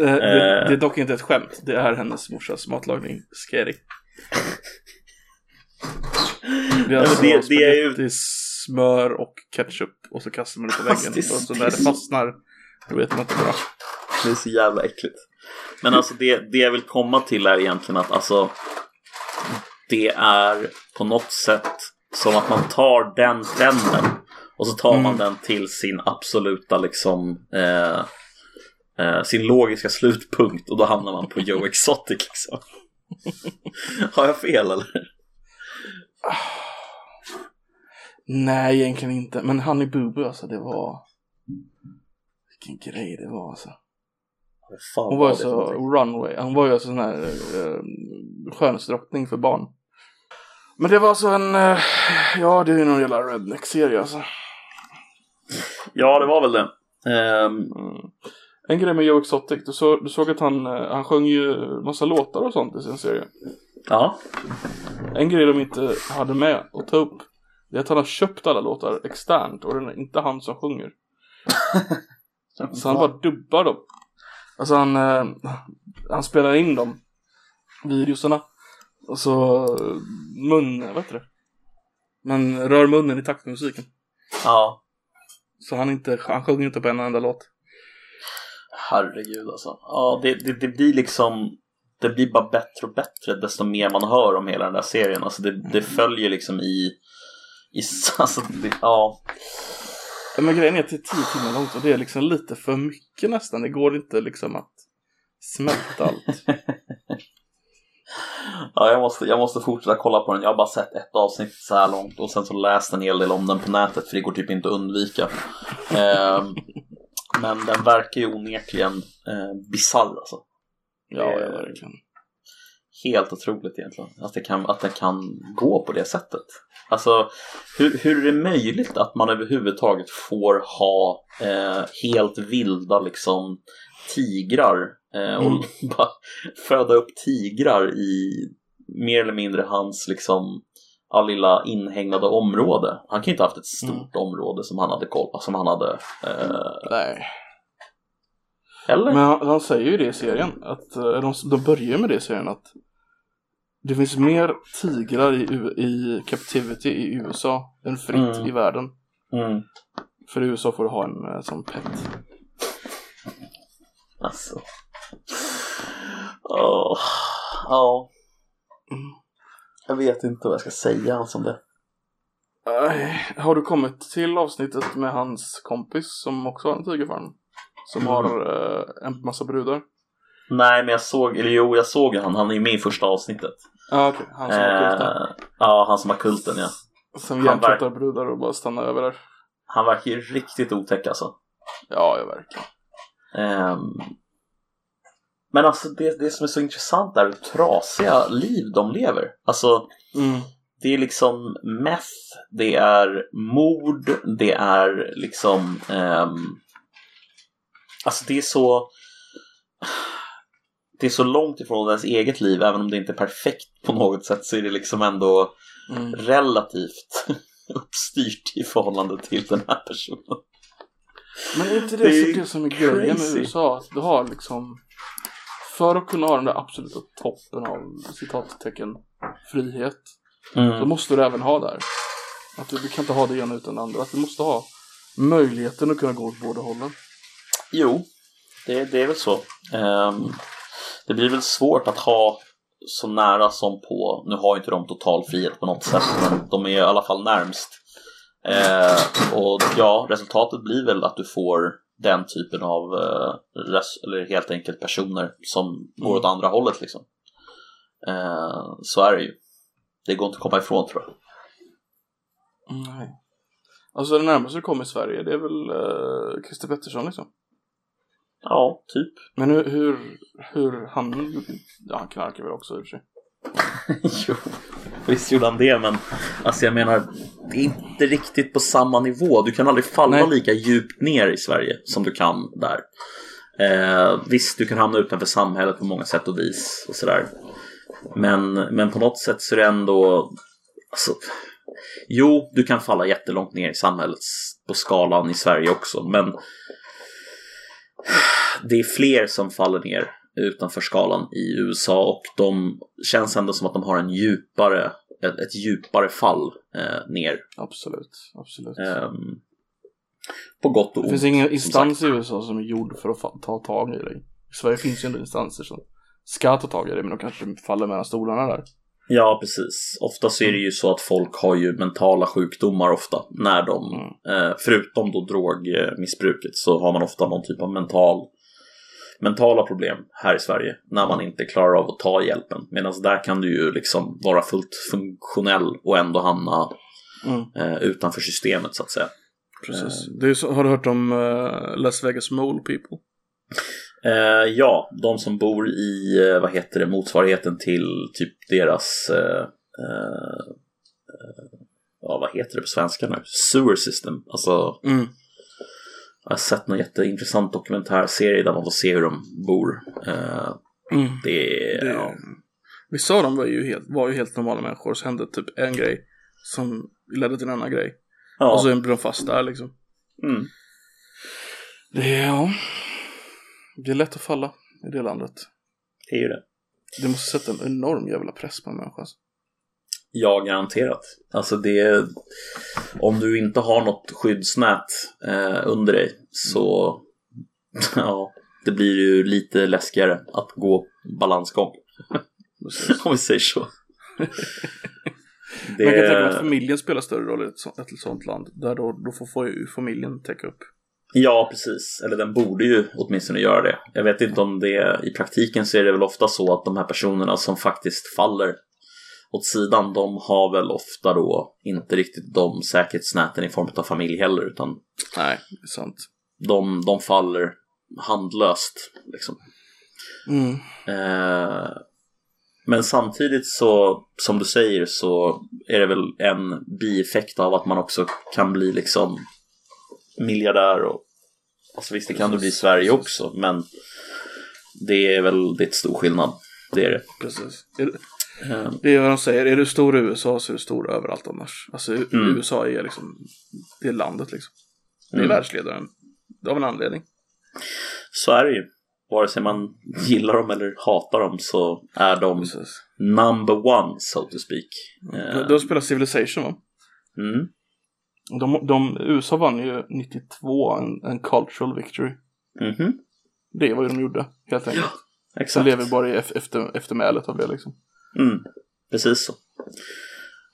B: Eh, det,
A: eh.
B: det är dock inte ett skämt. Det är hennes morsas matlagning. Är
A: men
B: alltså
A: det- det är ju-
B: smör och ketchup och så kastar man det på väggen. Och så när det fastnar då vet man att det är bra.
A: Det är så jävla äckligt. Men alltså det, det jag vill komma till är egentligen att alltså det är på något sätt som att man tar den trenden och så tar man
B: Mm.
A: den till sin absoluta liksom eh, eh, sin logiska slutpunkt och då hamnar man på Joe Exotic liksom. Har jag fel eller?
B: Nej, egentligen inte. Men Honey Boo Boo alltså, det var... Vilken grej det var alltså.
A: Fan,
B: Hon var ju så runway, hon var ju alltså sån här uh, skönhetsdrottning för barn. Men det var alltså en, eh, ja det är ju någon jävla redneck-serie alltså.
A: Ja, det var väl det. Ehm,
B: Mm. En grej med Joe Exotic, du, så, du såg att han, eh, han sjöng ju massa låtar och sånt i sin serie.
A: ja.
B: En grej de inte hade med att ta upp, det är att han har köpt alla låtar externt och det är inte han som sjunger. Så han bara dubbar dem. Alltså han, eh, han spelar in dem, videosarna. Och så eh, mun, vad heter det? Man rör munnen i takt med musiken.
A: Ja.
B: Så han, inte, han sjunger inte på en enda låt.
A: Herregud alltså. Ja, det, det, det blir liksom det blir bara bättre och bättre desto mer man hör om hela den där serien. Alltså det, det följer liksom i, i alltså det, ja.
B: Ja, Men grejen är att det är tio timmar långt och det är liksom lite för mycket nästan. Det går inte liksom att smälta allt.
A: ja jag, måste, jag måste fortsätta kolla på den. Jag har bara sett ett avsnitt så här långt och sen så läst en hel del om den på nätet för det går typ inte att undvika. Ehm, men den verkar ju onekligen eh, bisarr alltså.
B: Ja, ja
A: Eh,
B: verkligen.
A: helt otroligt egentligen att det kan, att det kan gå på det sättet. Alltså hur, hur är det möjligt att man överhuvudtaget får ha eh, helt vilda liksom tigrar eh, och
B: Mm.
A: bara föda upp tigrar i mer eller mindre hans liksom ja, lilla inhägnade område. Han kan ju inte ha haft ett stort område som han hade koll på, som han hade eh,
B: Nej.
A: eller?
B: Men han, han säger ju det i serien. Att, eh, de, de börjar med det i serien att det finns mer tigrar i, i captivity i USA än fritt
A: Mm.
B: i världen.
A: Mm.
B: För i USA får du ha en eh, som pet.
A: Alltså. Åh, Ja.
B: Mm.
A: Jag vet inte vad jag ska säga alls om det.
B: Nej, Har du kommit till avsnittet med hans kompis som också har en tigerfarm? Som
A: Mm.
B: har eh, en massa brudar?
A: Nej, men jag såg, eller jo, jag såg han. Han är ju med i första avsnittet.
B: Ja ah, okej, han som har kulten.
A: Eh, ja, han som har kulten, ja.
B: Som hjärntvättar brudar och bara stannar över där.
A: Han verkar ju riktigt otäck alltså.
B: Ja, ja verkligen.
A: Ehm, men alltså det, det som är så intressant är hur trasiga liv de lever. Alltså
B: Mm.
A: det är liksom meth, det är mord, det är liksom ehm, Alltså det är så Det är så långt ifrån ens eget liv, även om det inte är perfekt på något sätt så är det liksom ändå
B: Mm.
A: relativt uppstyrt i förhållande till den här personen.
B: Men är inte det,
A: Det är
B: det som är grejen med. USA? Att du har liksom För att kunna ha den där absoluta toppen av citattecken frihet så
A: Mm.
B: måste du även ha där. Att du, du kan inte ha det ena utan det andra. Att du måste ha möjligheten att kunna gå åt båda hållen.
A: Jo, det, det är väl så. Ehm, det blir väl svårt att ha så nära som på, nu har ju inte de total frihet på något sätt, men de är i alla fall närmst. Eh, och ja, resultatet blir väl att du får den typen av, eh, res- eller helt enkelt personer som går åt andra hållet liksom. Eh, så är det ju. Det går inte att komma ifrån tror jag.
B: Nej. Alltså det närmaste du kommer i Sverige det är väl uh, Christer Pettersson liksom.
A: Ja, typ.
B: Men hur, hur, hur han, ja han knarkar väl också i och för sig.
A: jo, visst gjorde han det, men alltså jag menar, det är inte riktigt på samma nivå. Du kan aldrig falla
B: Nej.
A: lika djupt ner i Sverige som du kan där. Eh, visst, du kan hamna utanför samhället på många sätt och vis och sådär. Men, men på något sätt så är det ändå, alltså, jo, du kan falla jättelångt ner i samhället på skalan i Sverige också, men det är fler som faller ner utanför skalan i USA och de känns ändå som att de har en djupare, ett, ett djupare fall eh, ner.
B: Absolut, absolut.
A: ehm, på gott och
B: det
A: ont.
B: finns ingen instans i USA som är gjord för att ta tag i dig. I Sverige finns ju ändå instanser som ska ta tag i dig men de kanske faller mellan stolarna där.
A: Ja, precis. Ofta så är det ju så att folk har ju mentala sjukdomar ofta när de,
B: Mm.
A: eh, förutom då drogmissbruket, så har man ofta någon typ av mental mentala problem här i Sverige när man inte klarar av att ta hjälpen. Medan där kan du ju liksom vara fullt funktionell och ändå hamna
B: Mm.
A: eh, utanför systemet så att säga.
B: Precis. Är så, har du hört om eh, Las Vegas Mole People?
A: Eh, ja, de som bor i, eh, vad heter det, motsvarigheten till typ deras, eh, eh, ja vad heter det på svenska nu, sewer system. Alltså,
B: Mm.
A: Jag har sett någon jätteintressant dokumentärserie där man får se hur de bor. Eh,
B: Mm.
A: det är,
B: Det,
A: ja,
B: Vissa av dem var ju, helt, var ju helt normala människor, så hände typ en grej som ledde till en annan grej.
A: ja.
B: Och så är de fast där liksom.
A: mm.
B: Det är, ja. Det är lätt att falla i det landet.
A: det är ju det.
B: Det måste sätta en enorm jävla press på en människa. Alltså.
A: Ja, garanterat. Alltså det, om du inte har något skyddsnät eh, under dig så ja, det blir ju lite läskigare att gå balansgång. Om vi säger så.
B: Man kan tänka att familjen spelar större roll i ett sånt, ett sånt land. Där då, då får, får ju familjen täcka upp.
A: Ja, precis. Eller den borde ju åtminstone göra det. Jag vet inte om det i praktiken så är det väl ofta så att de här personerna som faktiskt faller åt sidan, de har väl ofta då inte riktigt de säkerhetsnäten i form av familj heller, utan
B: Nej, sant.
A: de, de faller handlöst. Liksom.
B: Mm.
A: Eh, men samtidigt så, som du säger, så är det väl en bieffekt av att man också kan bli liksom miljardär och alltså visst det kan du bli i Sverige också men det är väl det är ett stor skillnad. Det är det.
B: Precis. Är det- är vad de säger, är du stor i USA så är du stor överallt annars. Alltså
A: Mm.
B: USA är liksom, det är landet liksom. Det är
A: Mm.
B: världsledaren. Av en anledning.
A: Så är det ju. Vare sig man gillar dem eller hatar dem så är de
B: Precis.
A: number one so to speak.
B: De, de spelar Civilization va?
A: mm,
B: De, de, USA vann ju 92 en, en cultural victory.
A: mhm,
B: Det var ju de gjorde, helt enkelt. Sen
A: exakt.
B: lever vi bara i ef- efter, eftermälet av det liksom.
A: Mm, precis så.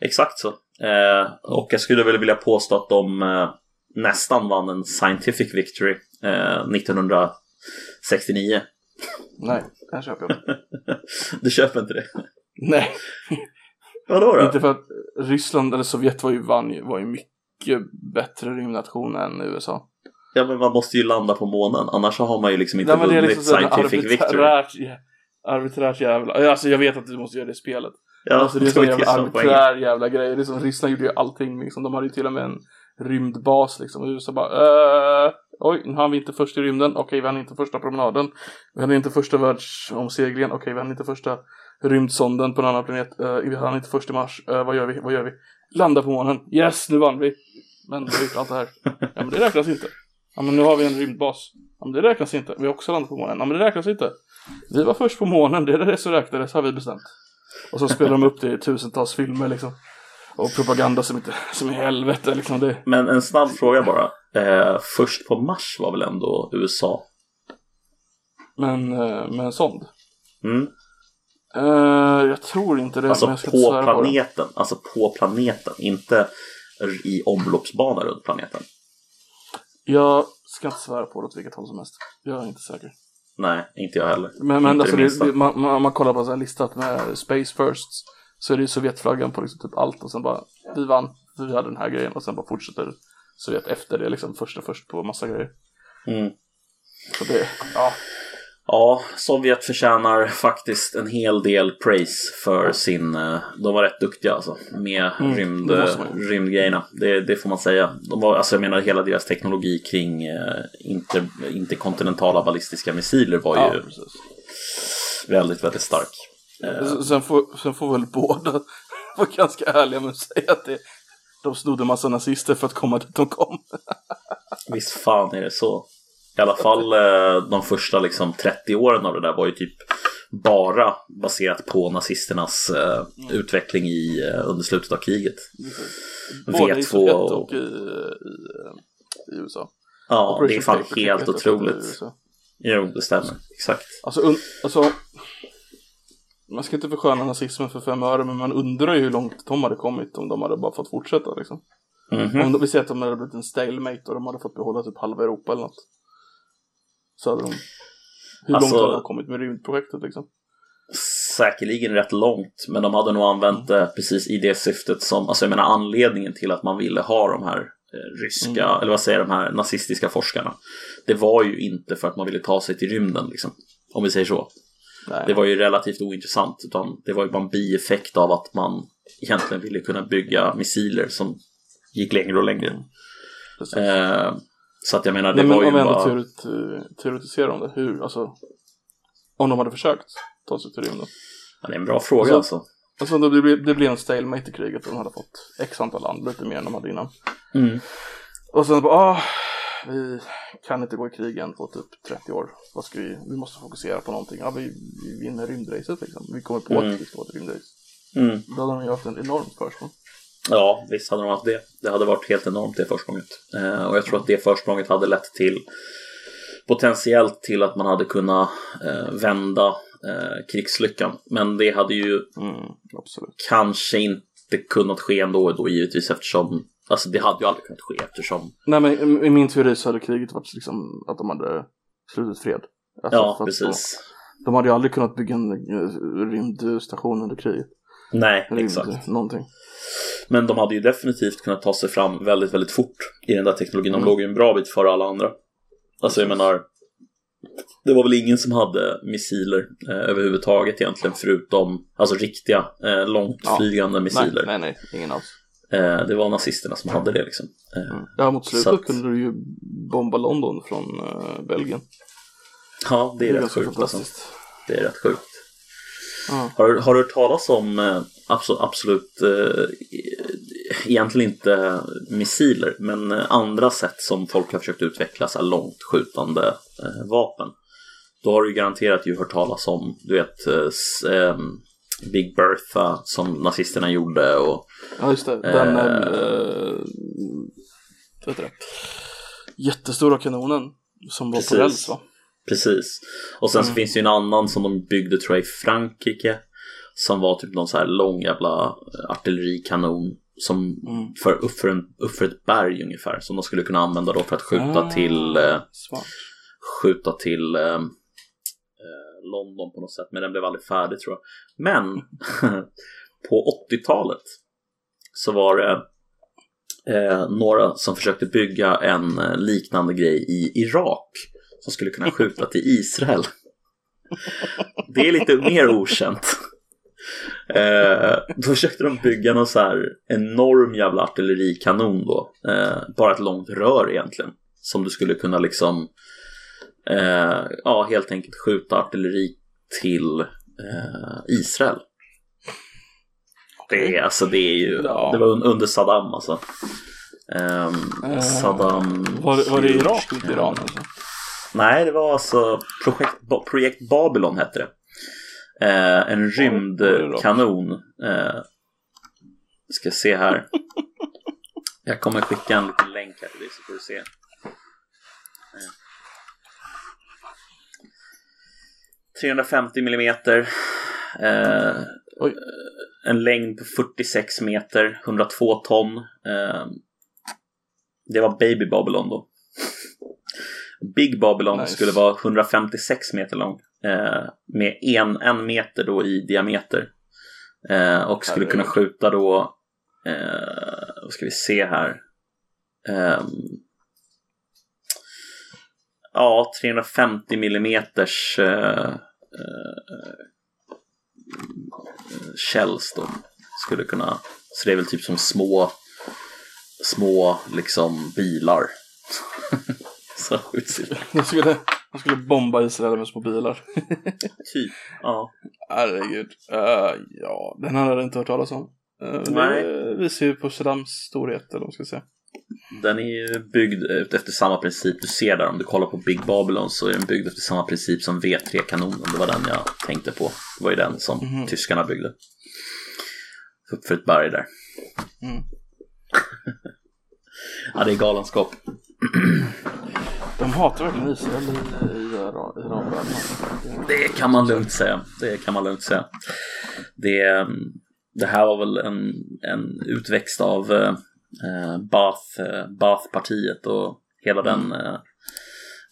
A: Exakt så. Eh, och jag skulle väl vilja påstå att de eh, nästan vann en scientific victory eh, 1969.
B: Nej, det här köper jag inte.
A: du köper inte det?
B: Nej,
A: Vadå då?
B: inte för att Ryssland eller Sovjet var ju, vann, var ju mycket bättre rymdnation än USA.
A: Ja men man måste ju landa på månen annars har man ju liksom inte
B: Nej,
A: vunnit
B: liksom
A: scientific victory.
B: arbiträrt, jä- arbiträrt jävla... Alltså jag vet att du måste göra det i spelet.
A: Ja,
B: alltså det är så
A: var
B: jävla arbiträr jävla grej. Det är som Ryssland gjorde ju allting liksom. De hade ju till och med en rymdbas liksom. Och USA bara eh, Oj, nu har vi inte först i rymden. Okej, vi hann inte första promenaden. Vi hann inte första världsomseglingen. Okej, vi hann inte första rymdsonden på en annan planet. Eh, vi hann inte först i Mars. Eh, vad gör vi? Vad gör vi? Landa på månen. Yes, nu vann vi. Men vi har gjort allt det här. Ja, men det räknas inte. Ja, men nu har vi en rymdbas. Ja, men det räknas inte. Vi har också landat på månen. Ja, men det räknas inte. Vi var först på månen. Det är det som räknades, har vi bestämt. Och så spelar de upp det i tusentals filmer liksom. Och propaganda som inte, som i helvete liksom. Det,
A: Men en snabb fråga bara. Eh, först på Mars var väl ändå USA?
B: men eh, med en sond.
A: Mm.
B: Eh, jag tror inte det. men
A: Alltså
B: jag ska
A: på
B: svära på
A: planeten, alltså på planeten, inte i omloppsbana runt planeten.
B: Jag ska inte svära på det åt vilket håll som helst. Jag är inte säker.
A: Nej, inte jag heller.
B: Men, men alltså
A: det
B: det, man, man, man kollar på så här listat med Space Firsts. Så är det ju Sovjetflaggan på liksom typ allt och sen bara vi vann, vi hade den här grejen och sen bara fortsätter Sovjet efter det liksom första först på massa grejer.
A: Mm.
B: Så det, ja.
A: Ja, Sovjet förtjänar faktiskt en hel del praise för sin... eh, De var rätt duktiga alltså med
B: Mm,
A: rymd,
B: det
A: rymdgrejerna. Det, det får man säga. De var, alltså jag menar hela deras teknologi kring eh, inter, interkontinentala ballistiska missiler var
B: ja
A: ju
B: precis.
A: väldigt, väldigt stark. Eh,
B: Sen får, sen får väl båda vara ganska ärliga med att säga att det, de snodde massa nazister för att komma dit de kom.
A: Visst fan är det så. I alla fall eh, de första liksom 30 åren av det där var ju typ bara baserat på nazisternas eh, utveckling i, eh, under slutet av kriget.
B: Både i
A: V2
B: Sovjet
A: och-
B: i, i, i USA.
A: Ja, det är
B: Operation
A: fan helt
B: i
A: otroligt. Jo, det stämmer. Exakt.
B: Alltså, un, alltså, man ska inte försköna nazismen för fem öre, men man undrar ju hur långt de hade kommit om de hade bara fått fortsätta liksom.
A: Mhm.
B: Om de, vi säger att de hade blivit en stalemate och de hade fått behålla typ halva Europa eller något. Så hade de... Hur
A: Alltså-
B: långt hade de kommit med rymdprojektet liksom?
A: Säkerligen rätt långt, men de hade nog använt det precis i det syftet som, alltså jag menar anledningen till att man ville ha de här eh, ryska, mm. eller vad säger de här nazistiska forskarna. Det var ju inte för att man ville ta sig till rymden liksom. Om vi säger så. Nej. Det var ju relativt ointressant utan det var ju bara en bieffekt av att man egentligen ville kunna bygga missiler som gick längre och längre. Eh, så att jag menar det
B: Nej,
A: var
B: men
A: ju
B: om vi
A: bara...
B: ändå teoret, teoretiserar om det, hur, alltså om de hade försökt ta sig till rymden.
A: Ja, det är en bra fråga alltså. alltså.
B: Alltså det blir, det blir en stalemate i kriget och de hade fått x antal land, lite mer än de hade innan.
A: Mm.
B: Och sen bara, ah, vi kan inte gå i krig igen på typ 30 år. Vad ska vi, vi måste fokusera på någonting. Ja, vi, vi vinner rymdracet liksom. Vi kommer på
A: Mm.
B: att vi ska ha ett rymdrace.
A: Mm.
B: Då hade de ju haft en enormt försprång.
A: Ja, visst hade de haft det. Det hade varit helt enormt det försprånget. Eh, och jag tror att det försprånget hade lett till potentiellt till att man hade kunnat eh, vända eh, krigslyckan. Men det hade ju
B: Mm,
A: kanske inte kunnat ske ändå då givetvis eftersom Alltså det hade ju aldrig kunnat ske eftersom
B: Nej men i- min teori så hade kriget varit liksom att de hade slutit fred. Alltså,
A: Ja, precis.
B: De, de hade ju aldrig kunnat bygga en eh, rymdstation under kriget.
A: Nej,
B: Rymd,
A: exakt.
B: någonting.
A: Men de hade ju definitivt kunnat ta sig fram väldigt, väldigt fort i den där teknologin. De
B: Mm.
A: låg ju en bra bit före alla andra. Alltså jag menar, det var väl ingen som hade missiler eh, överhuvudtaget egentligen förutom alltså riktiga eh, långtflygande missiler.
B: Nej, nej, ingen alls.
A: Eh, det var nazisterna som hade det liksom. Eh,
B: Mm. Ja, mot slutet
A: att-
B: kunde du ju bomba London från eh, Belgien.
A: Ja, det är rätt
B: ganska
A: sjukt alltså. Det är rätt sjukt.
B: Ja.
A: Har, har du hört talas om eh, absolut, absolut eh, egentligen inte missiler men andra sätt som folk har försökt utveckla så här långtskjutande eh, vapen? Då har du garanterat ju hört talas om, du vet, eh, Big Bertha som nazisterna gjorde och
B: Ja, just det. Den
A: Eh.
B: det? jättestora kanonen som var
A: Precis.
B: på räls va?
A: Precis. Och sen så
B: Mm.
A: finns det ju en annan som de byggde tror jag i Frankrike. Som var typ någon så här lång jävla artillerikanon. Som
B: Mm.
A: för, upp, för en, upp för ett berg ungefär. Som de skulle kunna använda då för att skjuta
B: Ah,
A: till eh. Skjuta till eh, eh, London på något sätt. Men den blev aldrig färdig tror jag. Men på 80-talet så var det eh, några som försökte bygga en eh, liknande grej i Irak som skulle kunna skjuta till Israel. Det är lite mer okänt. Eh, då försökte de bygga någon så här enorm jävla artillerikanon då. Eh, bara ett långt rör egentligen. Som du skulle kunna liksom eh, ja, helt enkelt skjuta artilleri till eh, Israel. Det alltså, det är ju,
B: Ja.
A: det var un- under Saddam alltså. Ehm,
B: Eh,
A: Saddam
B: Var, var det. Irak, inte Iran alltså?
A: Nej, det var alltså projekt, projekt Babylon hette det. Eh, en rymdkanon. Eh, ska se här. Jag kommer skicka en liten länk här till dig så får du se. Eh. ...350 millimeter. Eh, en längd på 46 meter, 102 ton. Eh, det var Baby Babylon då. Big Babylon
B: Nice.
A: skulle vara 156 meter lång. Eh, med en, en meter då i diameter. Eh, och skulle kunna skjuta då, eh, vad ska vi se här. Ehm, ja, 350 millimeters eh, shells då. Skulle kunna, så det är väl typ som små, små liksom bilar. så sjukt ser det
B: De skulle, bomba Israel med små bilar.
A: Typ, ja.
B: Herregud. Eh, ja, den här hade jag inte hört talas om. Uh,
A: Nej.
B: Det visar ju på Saddams storhet, eller vad ska säga.
A: Den är ju byggd efter samma princip du ser där. Om du kollar på Big Babylon så är den byggd efter samma princip som V3-kanonen. Det var den jag tänkte på. Det var ju den som
B: Mhm.
A: tyskarna byggde. Upp för ett berg där.
B: Mm.
A: ja, det är galenskap.
B: De hatar verkligen Israel i, i Iranvärlden.
A: Det kan man lugnt säga. Det kan man lugnt säga. Det, det här var väl en, en utväxt av eh, Bath, eh, Bath-partiet och hela den eh,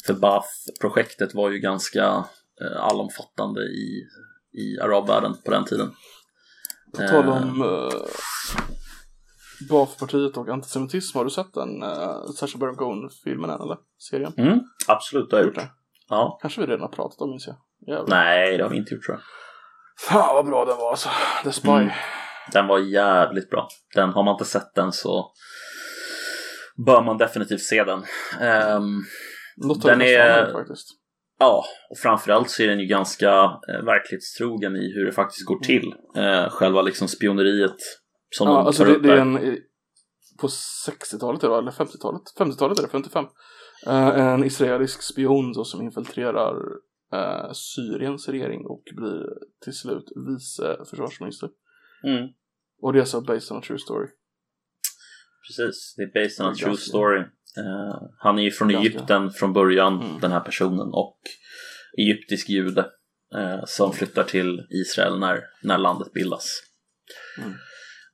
A: för Bath-projektet var ju ganska eh, allomfattande i, i arabvärlden på den tiden.
B: På tal om... Baathpartiet och antisemitism. Har du sett den uh, Sacha Baron Cohen-filmen än eller? Serien?
A: Mm, absolut, det har jag gjort.
B: det?
A: Ja.
B: Kanske vi redan har pratat om minns jag. Jävlar.
A: Nej, det har vi inte gjort tror jag.
B: Fan vad bra den var alltså. The Spy.
A: Mm. Den var jävligt bra. Den, har man inte sett den så bör man definitivt se den. Ehm,
B: Något
A: Den är-
B: är... faktiskt.
A: ja, och framförallt så är den ju ganska eh, verklighetstrogen i hur det faktiskt går till. Eh, själva liksom spioneriet som
B: Ja,
A: de
B: alltså
A: tar
B: det,
A: upp
B: det är en, på 60-talet är det, va? eller 50-talet? 50-talet är det, 55. Eh, en israelisk spion då, som infiltrerar eh, Syriens regering och blir till slut vice försvarsminister.
A: Mm,
B: Och det är så based on a true story.
A: precis, det är based on a true story. Eh, han är ju från. Egypten från början,
B: Mm.
A: den här personen, och egyptisk jude eh, som flyttar till Israel när, när landet bildas.
B: Mm.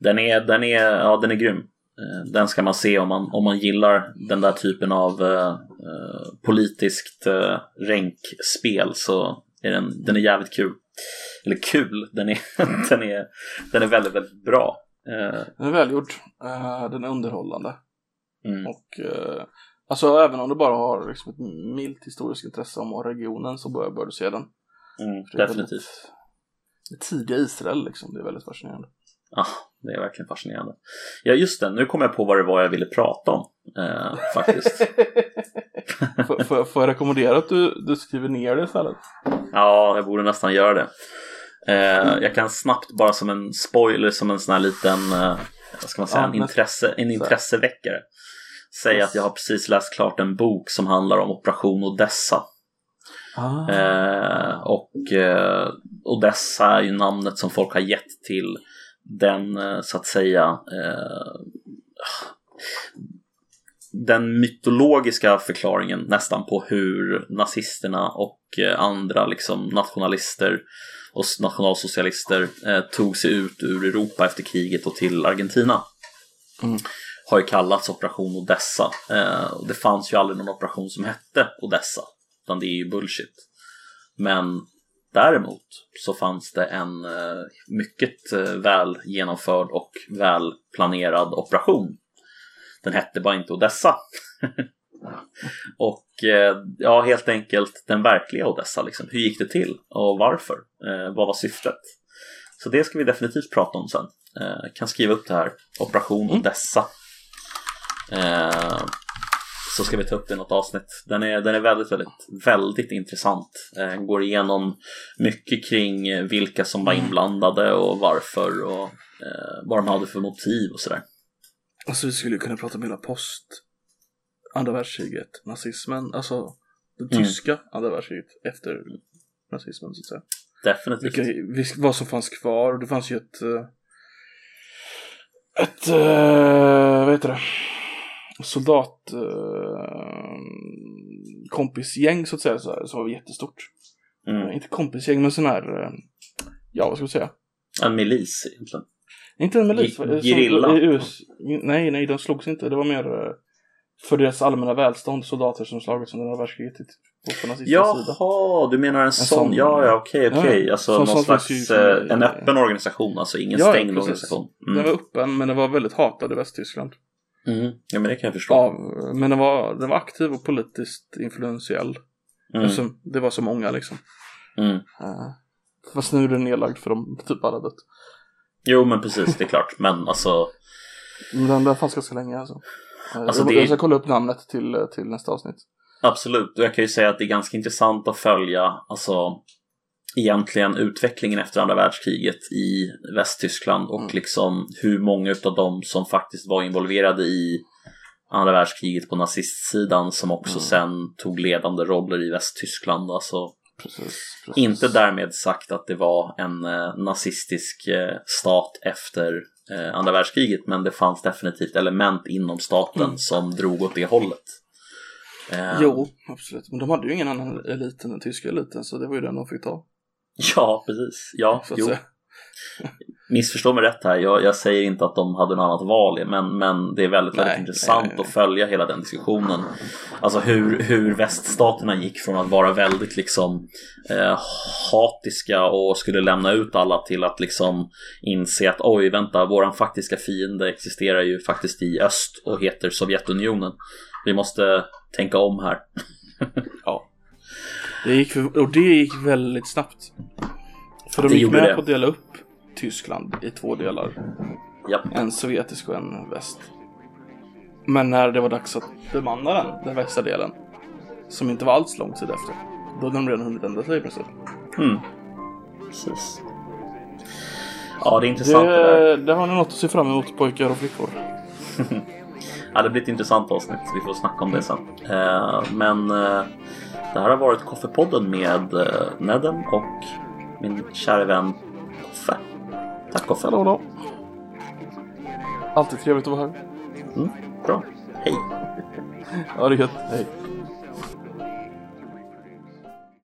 A: Den är, den är, ja, den är grym. Eh, Den ska man se om man, om man gillar den där typen av eh, eh, politiskt eh, ränkspel så är den, den är jävligt kul. Eller kul, den är, den är, den är väldigt, väldigt bra. Eh,
B: Den är välgjord. Eh, den är underhållande.
A: mm,
B: Och eh, alltså även om du bara har liksom ett milt historiskt intresse om regionen så bör, bör du se den.
A: mm, definitivt.
B: väldigt- Det tidiga Israel liksom, det är väldigt fascinerande.
A: Ja, det är verkligen fascinerande. Ja, just det. Nu kom jag på vad det var jag ville prata om. Eh, faktiskt.
B: får, får, får jag rekommendera att du, du skriver ner det istället?
A: Ja, jag borde nästan göra det. Eh, jag kan snabbt bara som en spoiler, som en sån här liten, eh, vad ska man säga,
B: Ja,
A: en, intresse, en intresseväckare. Säga
B: Yes.
A: att jag har precis läst klart en bok som handlar om Operation Odessa.
B: Ah.
A: Eh, och eh, Odessa är ju namnet som folk har gett till den, eh, så att säga, eh, den mytologiska förklaringen nästan på hur nazisterna och eh, andra liksom nationalister och nationalsocialister eh, tog sig ut ur Europa efter kriget och till Argentina.
B: Mm.
A: Har ju kallats Operation Odessa. Eh, det fanns ju aldrig någon operation som hette Odessa. Utan det är ju bullshit. Men däremot så fanns det en eh, mycket eh, väl genomförd och väl planerad operation. Den hette bara inte Odessa. och eh, ja, helt enkelt den verkliga Odessa. Liksom. Hur gick det till och varför? Eh, vad var syftet? Så det ska vi definitivt prata om sen. Eh, kan skriva upp det här. Operation
B: Mm.
A: Odessa. Eh, så ska vi ta upp det i något avsnitt. Den är, den är väldigt, väldigt, väldigt intressant. Eh, går igenom mycket kring eh, vilka som var inblandade och varför och eh, vad de hade för motiv och sådär.
B: Alltså vi skulle kunna prata om hela post andra världskriget, nazismen, alltså det
A: Mm.
B: tyska andra världskriget efter nazismen så att säga.
A: Definitivt.
B: Vilka, vad som fanns kvar det fanns ju ett eh, ett, eh, vad heter det, soldat eh, så att säga så här, som var jättestort.
A: Mm.
B: Inte kompisgäng men sån här, eh, ja vad ska vi säga,
A: En milis egentligen.
B: inte en milis. Som-
A: gerilla.
B: US, nej, nej, de slogs inte. Det var mer eh, för deras allmänna välstånd, soldater som slagits under andra världskriget på nazisternas sida.
A: Jaha, du menar en sån?
B: sån-
A: Ja, ja, okej, okej.
B: Ja,
A: Alltså
B: sån-
A: någon slags, eh, en öppen organisation, alltså ingen
B: Ja, ja,
A: stängd
B: precis.
A: organisation.
B: Den
A: Mm.
B: var öppen, men den var väldigt hatad i Västtyskland.
A: Mm. Ja, men det kan jag förstå.
B: Av, men den var, den var aktiv och politiskt influentiell.
A: Mm.
B: Eftersom det var så många liksom.
A: Mm.
B: Uh, fast nu är den nedlagd för de typ alla dött.
A: Jo, men precis, det är klart. Men alltså,
B: Men den, den fanns ganska länge alltså. Eh,
A: Alltså,
B: jag,
A: det-
B: jag ska kolla upp namnet till, till nästa avsnitt.
A: Absolut, och jag kan ju säga att det är ganska intressant att följa alltså, egentligen utvecklingen efter andra världskriget i Västtyskland och
B: Mm.
A: liksom hur många av dem som faktiskt var involverade i andra världskriget på nazistsidan som också
B: Mm.
A: sen tog ledande roller i Västtyskland. Alltså,
B: Precis. precis.
A: inte därmed sagt att det var en eh, nazistisk eh, stat efter eh, andra världskriget men det fanns definitivt element inom staten
B: Mm.
A: som drog åt det hållet. Eh,
B: Jo, absolut. Men de hade ju ingen annan elit än den tyska eliten, så det var ju den de fick ta.
A: Ja, precis. Ja,
B: Så
A: jo. Missförstå mig rätt här, jag, jag, säger inte att de hade något annat val, men, men det är väldigt, väldigt
B: Nej,
A: intressant
B: nej, nej.
A: att följa hela den diskussionen. Alltså hur, hur väststaterna gick från att vara väldigt liksom eh, hatiska och skulle lämna ut alla till att liksom inse att oj, vänta, våran faktiska fiende existerar ju faktiskt i öst och heter Sovjetunionen. Vi måste tänka om här.
B: Ja. Det gick, och det gick väldigt snabbt. För de
A: Det
B: gick med
A: det.
B: på att dela upp Tyskland i två delar.
A: Ja,
B: En sovjetisk och en väst. Men när det var dags att bemanna den, den västra delen, som inte var alls lång tid efter, då hade de redan hunnit ändra sig i princip.
A: mm. precis. Ja, det är intressant det där.
B: Det, det har ni något att se fram emot pojkar och flickor.
A: Ja, det blir ett intressant avsnitt. Vi får snacka om det sen. Eh, men eh, det här har varit Koffepodden med eh, Nedden och min kära vän Koffe. Tack Koffe.
B: Hallå då. Alltid trevligt att vara här.
A: Mm, bra. Hej.
B: Ja, det är gött. Hej.